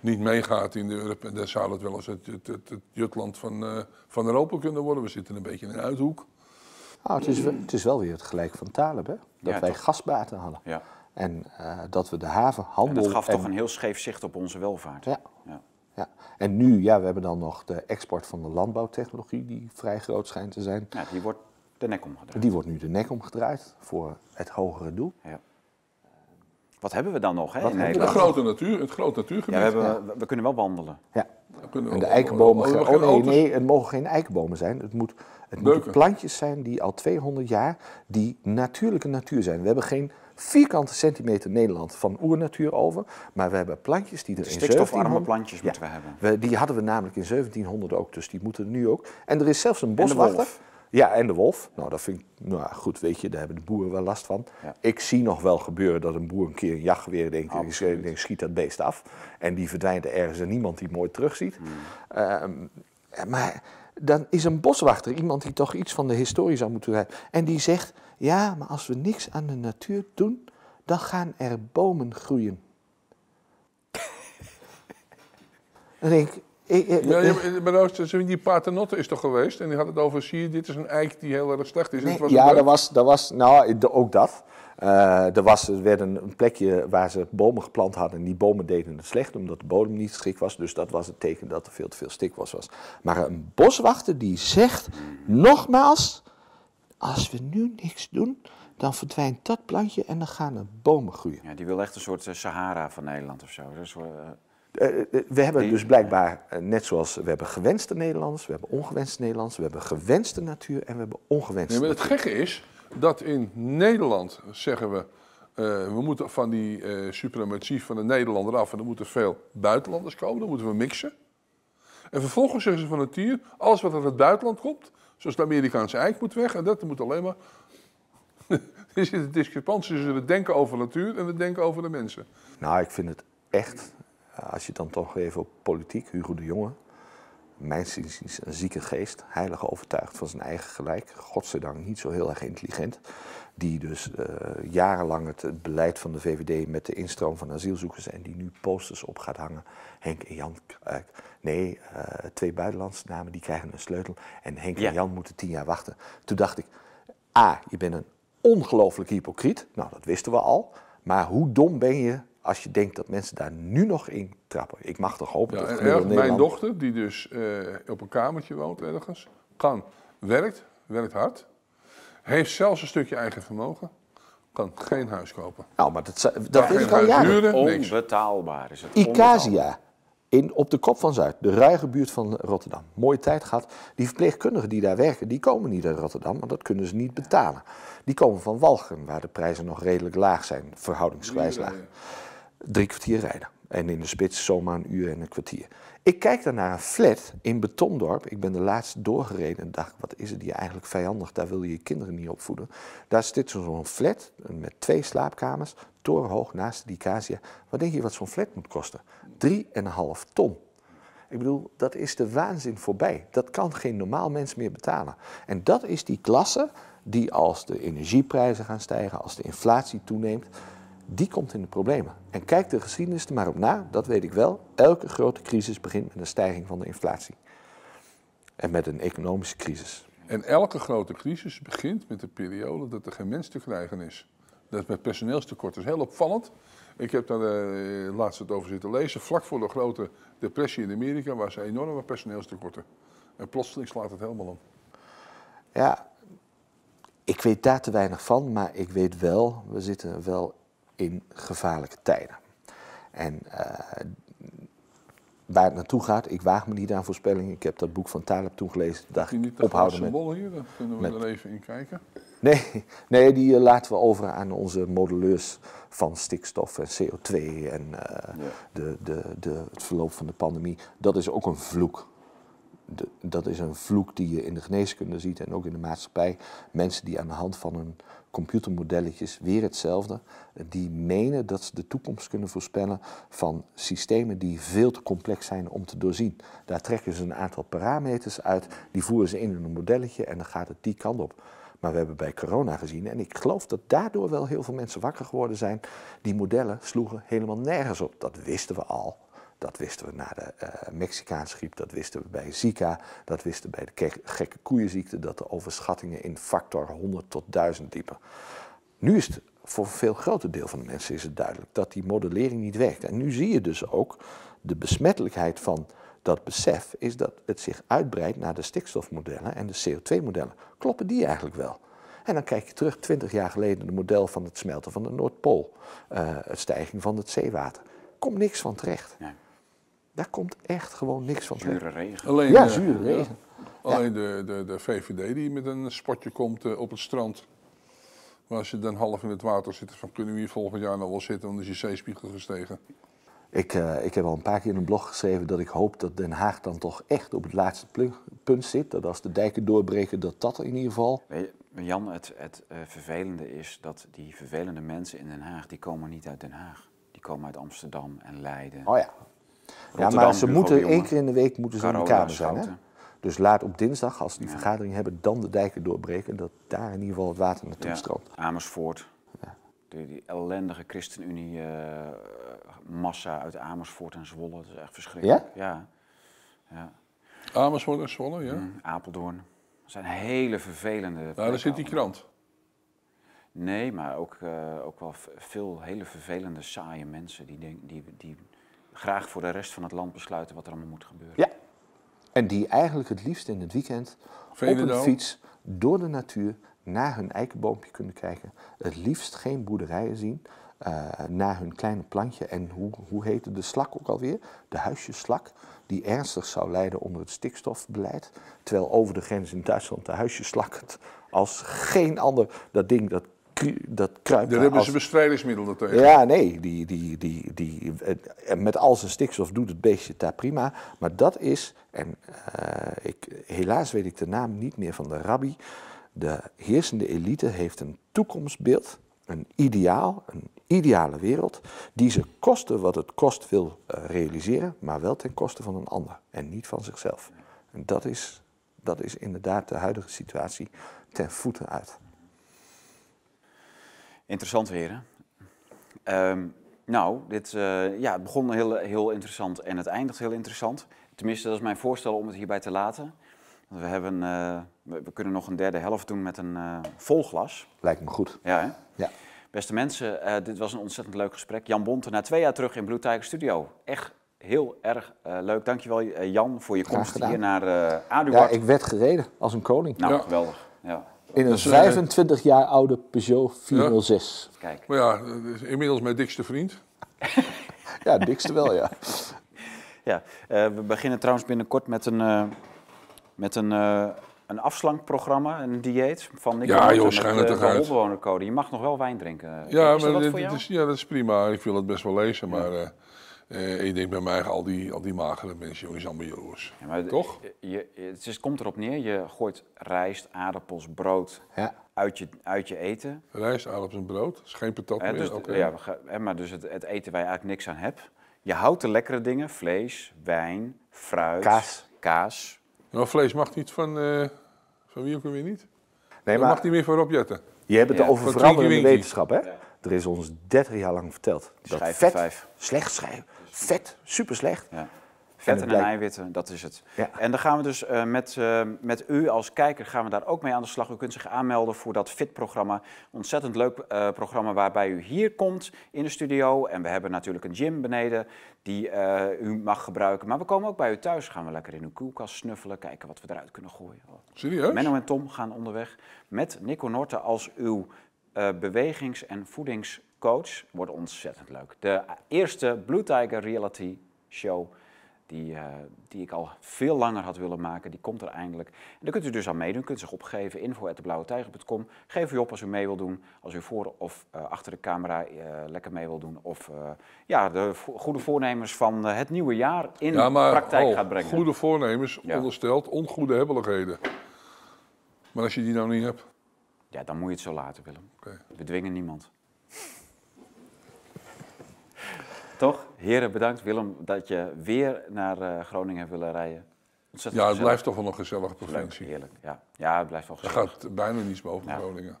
niet meegaat in de Europa, dan zou dat wel eens het, het, het, het Jutland van, eh, van Europa kunnen worden. We zitten een beetje in een uithoek. Nou, het, is, wel- het is wel weer het gelijk van Taleb, hè? Dat Ja, wij toch? gasbaten hadden. Ja. En eh, dat we de haven, handel... En dat gaf en- toch een heel scheef zicht op onze welvaart. Ja. Ja. Ja. En nu, ja, we hebben dan nog de export van de landbouwtechnologie, die vrij groot schijnt te zijn. Ja, die wordt de nek omgedraaid. Die wordt nu de nek omgedraaid voor het hogere doel. Ja. Wat hebben we dan nog hè, in De grote natuur, het grote natuurgebied. Ja, we, hebben, we- we kunnen wel wandelen. Ja. Dan kunnen we En de eikenbomen... Oh, geen nee, het mogen geen eikenbomen zijn. Het, moet, het moeten plantjes zijn die al 200 jaar, die natuurlijke natuur zijn. We hebben geen vierkante centimeter Nederland van oernatuur over, maar we hebben plantjes die er in Stikstofarme 1700 plantjes Ja. moeten we hebben. We, die hadden we namelijk in 1700 ook, dus die moeten er nu ook. En er is zelfs een de boswachter. Ja, en de wolf. Nou, dat vind ik, nou goed, weet je, daar hebben de boeren wel last van. Ja. Ik zie nog wel gebeuren dat een boer een keer een jachtgeweer denkt, denkt, schiet dat beest af. En die verdwijnt ergens en niemand die mooi terugziet. Hmm. Ehm, maar dan is een boswachter iemand die toch iets van de historie zou moeten hebben. En die zegt, ja, maar als we niks aan de natuur doen, dan gaan er bomen groeien. dan denk ik, ik- ik- Ja, ja, maar- nou het- die paternotte is toch geweest en die had het over, zie je, dit is een eik die heel erg slecht is. En Nee, het was ja, dat was, dat was, nou, de- ook dat. Eh, er, was, er werd een, een plekje waar ze bomen geplant hadden en die bomen deden het slecht omdat de bodem niet geschikt was. Dus dat was het teken dat er veel te veel stikwas was. Maar een boswachter die zegt, nogmaals, als we nu niks doen, dan verdwijnt dat plantje en dan gaan er bomen groeien. Ja, die wil echt een soort eh, Sahara van Nederland of zo. Dus, we hebben dus blijkbaar, eh, net zoals we hebben gewenste Nederlanders, we hebben ongewenste Nederlanders, we hebben gewenste natuur en we hebben ongewenste Nee, maar het gekke is dat in Nederland zeggen we, eh, we moeten van die eh suprematie van de Nederlander af en er moeten veel buitenlanders komen, dan moeten we mixen. En vervolgens zeggen ze van het dier, alles wat uit het buitenland komt, zoals de Amerikaanse eik moet weg en dat moet alleen maar... er zit een discrepantie tussen het denken over natuur en het denken over de mensen. Nou, ik vind het echt, eh, als je dan toch even op politiek, Hugo de Jonge, mijn is een zieke geest, heilig overtuigd van zijn eigen gelijk, godzijdank niet zo heel erg intelligent, die dus eh, jarenlang het, het beleid van de VVD met de instroom van asielzoekers en die nu posters op gaat hangen. Henk en Jan, eh, nee, eh, twee buitenlandse namen, die krijgen een sleutel en Henk Ja. en Jan moeten tien jaar wachten. Toen dacht ik, A, je bent een ongelooflijk hypocriet. Nou, dat wisten we al. Maar hoe dom ben je als je denkt dat mensen daar nu nog in trappen? Ik mag toch hopen Ja, dat erg, mijn Nederland- dochter, die dus eh, op een kamertje woont ergens, kan, werkt, werkt hard, heeft zelfs een stukje eigen vermogen, kan geen huis kopen. Nou, maar dat, dat ik al jaren. huren, onbetaalbaar is het. onbetaalbaar. Icasia, in, op de kop van Zuid, de ruige buurt van Rotterdam. Mooie tijd gehad. Die verpleegkundigen die daar werken, die komen niet uit Rotterdam, want dat kunnen ze niet betalen. Die komen van Walcheren, waar de prijzen nog redelijk laag zijn, verhoudingsgewijs laag. Drie kwartier rijden. En in de spits zomaar een uur en een kwartier. Ik kijk dan naar een flat in Betondorp. Ik ben de laatste doorgereden en dacht, wat is het hier eigenlijk vijandig? Daar wil je je kinderen niet opvoeden. Daar zit zo'n flat met twee slaapkamers, torenhoog naast die Casia. Wat denk je wat zo'n flat moet kosten? 3,5 ton. Ik bedoel, dat is de waanzin voorbij. Dat kan geen normaal mens meer betalen. En dat is die klasse die als de energieprijzen gaan stijgen, als de inflatie toeneemt, die komt in de problemen. En kijk de geschiedenis er maar op na, dat weet ik wel. Elke grote crisis begint met een stijging van de inflatie. En met een economische crisis. En elke grote crisis begint met de periode dat er geen mens te krijgen is. Dat is met personeelstekort. Dat is heel opvallend. Ik heb daar uh, laatst het over zitten lezen. Vlak voor de grote depressie in Amerika waren ze enorme personeelstekorten. En plotseling slaat het helemaal om. Ja, ik weet daar te weinig van, maar ik weet wel, we zitten wel in gevaarlijke tijden. En uh, waar het naartoe gaat, ik waag me niet aan voorspellingen. Ik heb dat boek van Taleb toen gelezen. Dacht niet ophouden met... hier? Dan kunnen we er even in kijken. Nee, nee die uh, laten we over aan onze modelleurs van stikstof en CO2 en uh, ja. de, de, de, het verloop van de pandemie. Dat is ook een vloek de, dat is een vloek die je in de geneeskunde ziet en ook in de maatschappij. Mensen die aan de hand van hun computermodelletjes, weer hetzelfde, die menen dat ze de toekomst kunnen voorspellen van systemen die veel te complex zijn om te doorzien. Daar trekken ze een aantal parameters uit, die voeren ze in een modelletje en dan gaat het die kant op. Maar we hebben bij corona gezien, en ik geloof dat daardoor wel heel veel mensen wakker geworden zijn, die modellen sloegen helemaal nergens op. Dat wisten we al. Dat wisten we na de uh, Mexicaanse griep, dat wisten we bij Zika, dat wisten we bij de gekke koeienziekte, dat de overschattingen in factor 100 tot 1000 liepen. Nu is het voor een veel groter deel van de mensen is het duidelijk dat die modellering niet werkt. En nu zie je dus ook de besmettelijkheid van dat besef, is dat het zich uitbreidt naar de stikstofmodellen en de CO2-modellen. Kloppen die eigenlijk wel? En dan kijk je terug, 20 jaar geleden, het model van het smelten van de Noordpool, uh, het stijging van het zeewater. Komt niks van terecht. Daar komt echt gewoon niks van Zure regen. Alleen, ja, zure regen. Alleen de, de, de VVD die met een spotje komt uh, op het strand. Maar als je dan half in het water zit, van kunnen we hier volgend jaar nog wel zitten, dan is je zeespiegel gestegen. Ik, uh, ik heb al een paar keer in een blog geschreven dat ik hoop dat Den Haag dan toch echt op het laatste punt zit. Dat als de dijken doorbreken, dat dat in ieder geval... Jan, het, het uh, vervelende is dat die vervelende mensen in Den Haag, die komen niet uit Den Haag. Die komen uit Amsterdam en Leiden. Oh ja, ja, maar ze moeten één keer in de week moeten ze in de Kamer zijn. Hè? Dus laat op dinsdag, als ze die vergadering hebben, dan de dijken doorbreken. Dat daar in ieder geval het water naartoe ja. stroomt. Amersfoort. Ja. Die, die, ellendige ChristenUnie-massa uh, uit Amersfoort en Zwolle. Dat is echt verschrikkelijk. Ja? Ja. Amersfoort en Zwolle, ja. Mm, Apeldoorn. Dat zijn hele vervelende. Nou, daar zit die krant. Nee, maar ook, uh, ook wel veel hele vervelende, saaie mensen die, denk, die, die graag voor de rest van het land besluiten wat er allemaal moet gebeuren. Ja, en die eigenlijk het liefst in het weekend op een fiets door de natuur naar hun eikenboompje kunnen kijken. Het liefst geen boerderijen zien, uh, naar hun kleine plantje. En hoe, hoe heette de slak ook alweer? De huisjesslak, die ernstig zou lijden onder het stikstofbeleid. Terwijl over de grens in Duitsland de huisjesslak als geen ander dat ding dat dat kruipt. Daar hebben ze bestrijdingsmiddelen tegen. Ja, nee, die, die, die, die, met al zijn stikstof doet het beestje het daar prima. Maar dat is, en uh, ik, helaas weet ik de naam niet meer van de rabbi. De heersende elite heeft een toekomstbeeld, een ideaal, een ideale wereld, die ze kosten wat het kost wil uh, realiseren, maar wel ten koste van een ander en niet van zichzelf. En dat is, dat is inderdaad de huidige situatie ten voeten uit. Interessant weer, hè? Um, nou, dit, uh, ja, het begon heel, heel interessant en het eindigt heel interessant. Tenminste, dat is mijn voorstel om het hierbij te laten. We, hebben, uh, we, kunnen nog een derde helft doen met een uh, vol glas. Lijkt me goed. Ja, hè? Ja. Beste mensen, dit was een ontzettend leuk gesprek. Jan Bonte, na twee jaar terug in Blue Tiger Studio. Echt heel erg leuk. Dankjewel Jan voor je komst hier naar uh, Ja, ik werd gereden als een koning. Nou, geweldig. Ja. In een 25 dus, jaar oude Peugeot 406. Ja. Kijk. Maar ja, inmiddels mijn dikste vriend. ja, dikste wel, ja. ja, uh, we beginnen trouwens binnenkort met een, uh, met een, uh, een afslankprogramma, een dieet van Nick Ja, joh, schijn het eruit. Je mag nog wel wijn drinken. Ja, is maar dit, dit is, ja, dat is prima. Ik wil het best wel lezen, maar... Ja. Uh, ik denk bij mij al die, al die magere mensen, jongens, allemaal jaloers. Ja, maar Toch? Je, het, is, komt erop neer, je gooit rijst, aardappels, brood ja. uit, je, uit je eten. Rijst, aardappels en brood? Dat is geen patat meer? Dus, okay. Ja, maar dus het, het, eten waar je eigenlijk niks aan hebt. Je houdt de lekkere dingen, vlees, wijn, fruit, kaas. kaas. Nou, vlees mag niet van, uh, van wie ook weer niet? Nee, maar... mag niet meer voor Rob Jetten. Je hebt het ja. over veranderende wetenschap, hè? Er is ons 30 jaar lang verteld dat vet slecht schrijven vet, super slecht. Ja. Vet en, het en blijkt- eiwitten, dat is het. Ja. En dan gaan we dus eh, met, eh, met u als kijker gaan we daar ook mee aan de slag. U kunt zich aanmelden voor dat FIT-programma. Ontzettend leuk eh, programma waarbij u hier komt in de studio. En we hebben natuurlijk een gym beneden die eh, u mag gebruiken. Maar we komen ook bij u thuis. Gaan we lekker in uw koelkast snuffelen, kijken wat we eruit kunnen gooien. Serieus? Menno en Tom gaan onderweg met Nico Norte als uw eh, bewegings- en voedingscoach. Wordt ontzettend leuk. De eerste Blue Tiger reality show die, eh, die ik al veel langer had willen maken, die komt er eindelijk. En daar kunt u dus aan meedoen, u kunt zich opgeven, info.deblauwetijger.com. Geef u op als u mee wilt doen, als u voor of eh, achter de camera lekker mee wilt doen. Of ja, de vo- goede voornemens van het nieuwe jaar in Ja, maar praktijk oh, gaat brengen. goede voornemens Ja. onderstelt ongoede hebbeligheden. Maar als je die nou niet hebt, Ja, dan moet je het zo laten, Willem. Oké. We dwingen niemand. Toch? Heren, bedankt. Willem, dat je weer naar eh, Groningen hebt willen rijden. Ontzettend ja, het gezellig. blijft toch wel een gezellige leuk, provincie. heerlijk. Ja. ja, het blijft wel Er gezellig. gaat bijna niets boven Ja. Groningen.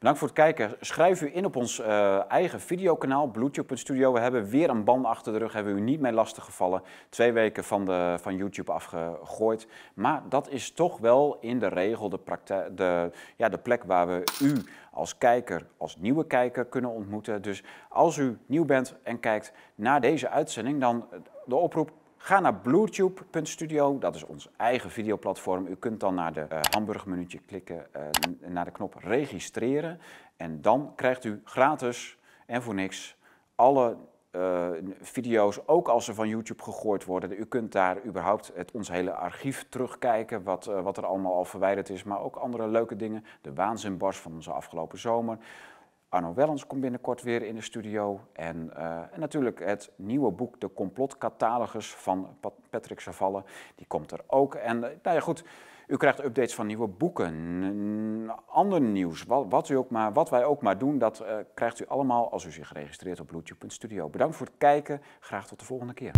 Bedankt voor het kijken. Schrijf u in op ons eh, eigen videokanaal, bluetooth.studio. We hebben weer een ban achter de rug, hebben u niet mee lastiggevallen. Twee weken van, de, van YouTube afgegooid. Maar dat is toch wel in de regel de, de, ja, de plek waar we u als kijker, als nieuwe kijker kunnen ontmoeten. Dus als u nieuw bent en kijkt naar deze uitzending, dan de oproep... Ga naar bluetooth.studio, dat is ons eigen videoplatform. U kunt dan naar de eh, hamburgermenuutje klikken, eh, n- naar de knop registreren. En dan krijgt u gratis en voor niks alle eh, video's, ook als ze van YouTube gegooid worden. U kunt daar überhaupt het, ons hele archief terugkijken, wat, wat er allemaal al verwijderd is. Maar ook andere leuke dingen. De waanzinbars van onze afgelopen zomer. Arno Wellens komt binnenkort weer in de studio. En, eh, en natuurlijk het nieuwe boek De Complotcatalogus van Pat- Patrick Savalle. Die komt er ook. En eh, nou ja, goed, u krijgt updates van nieuwe boeken, ander nieuws. Wat, wat, u ook maar, wat wij ook maar doen, dat eh, krijgt u allemaal als u zich registreert op bluetooth.studio. Bedankt voor het kijken. Graag tot de volgende keer.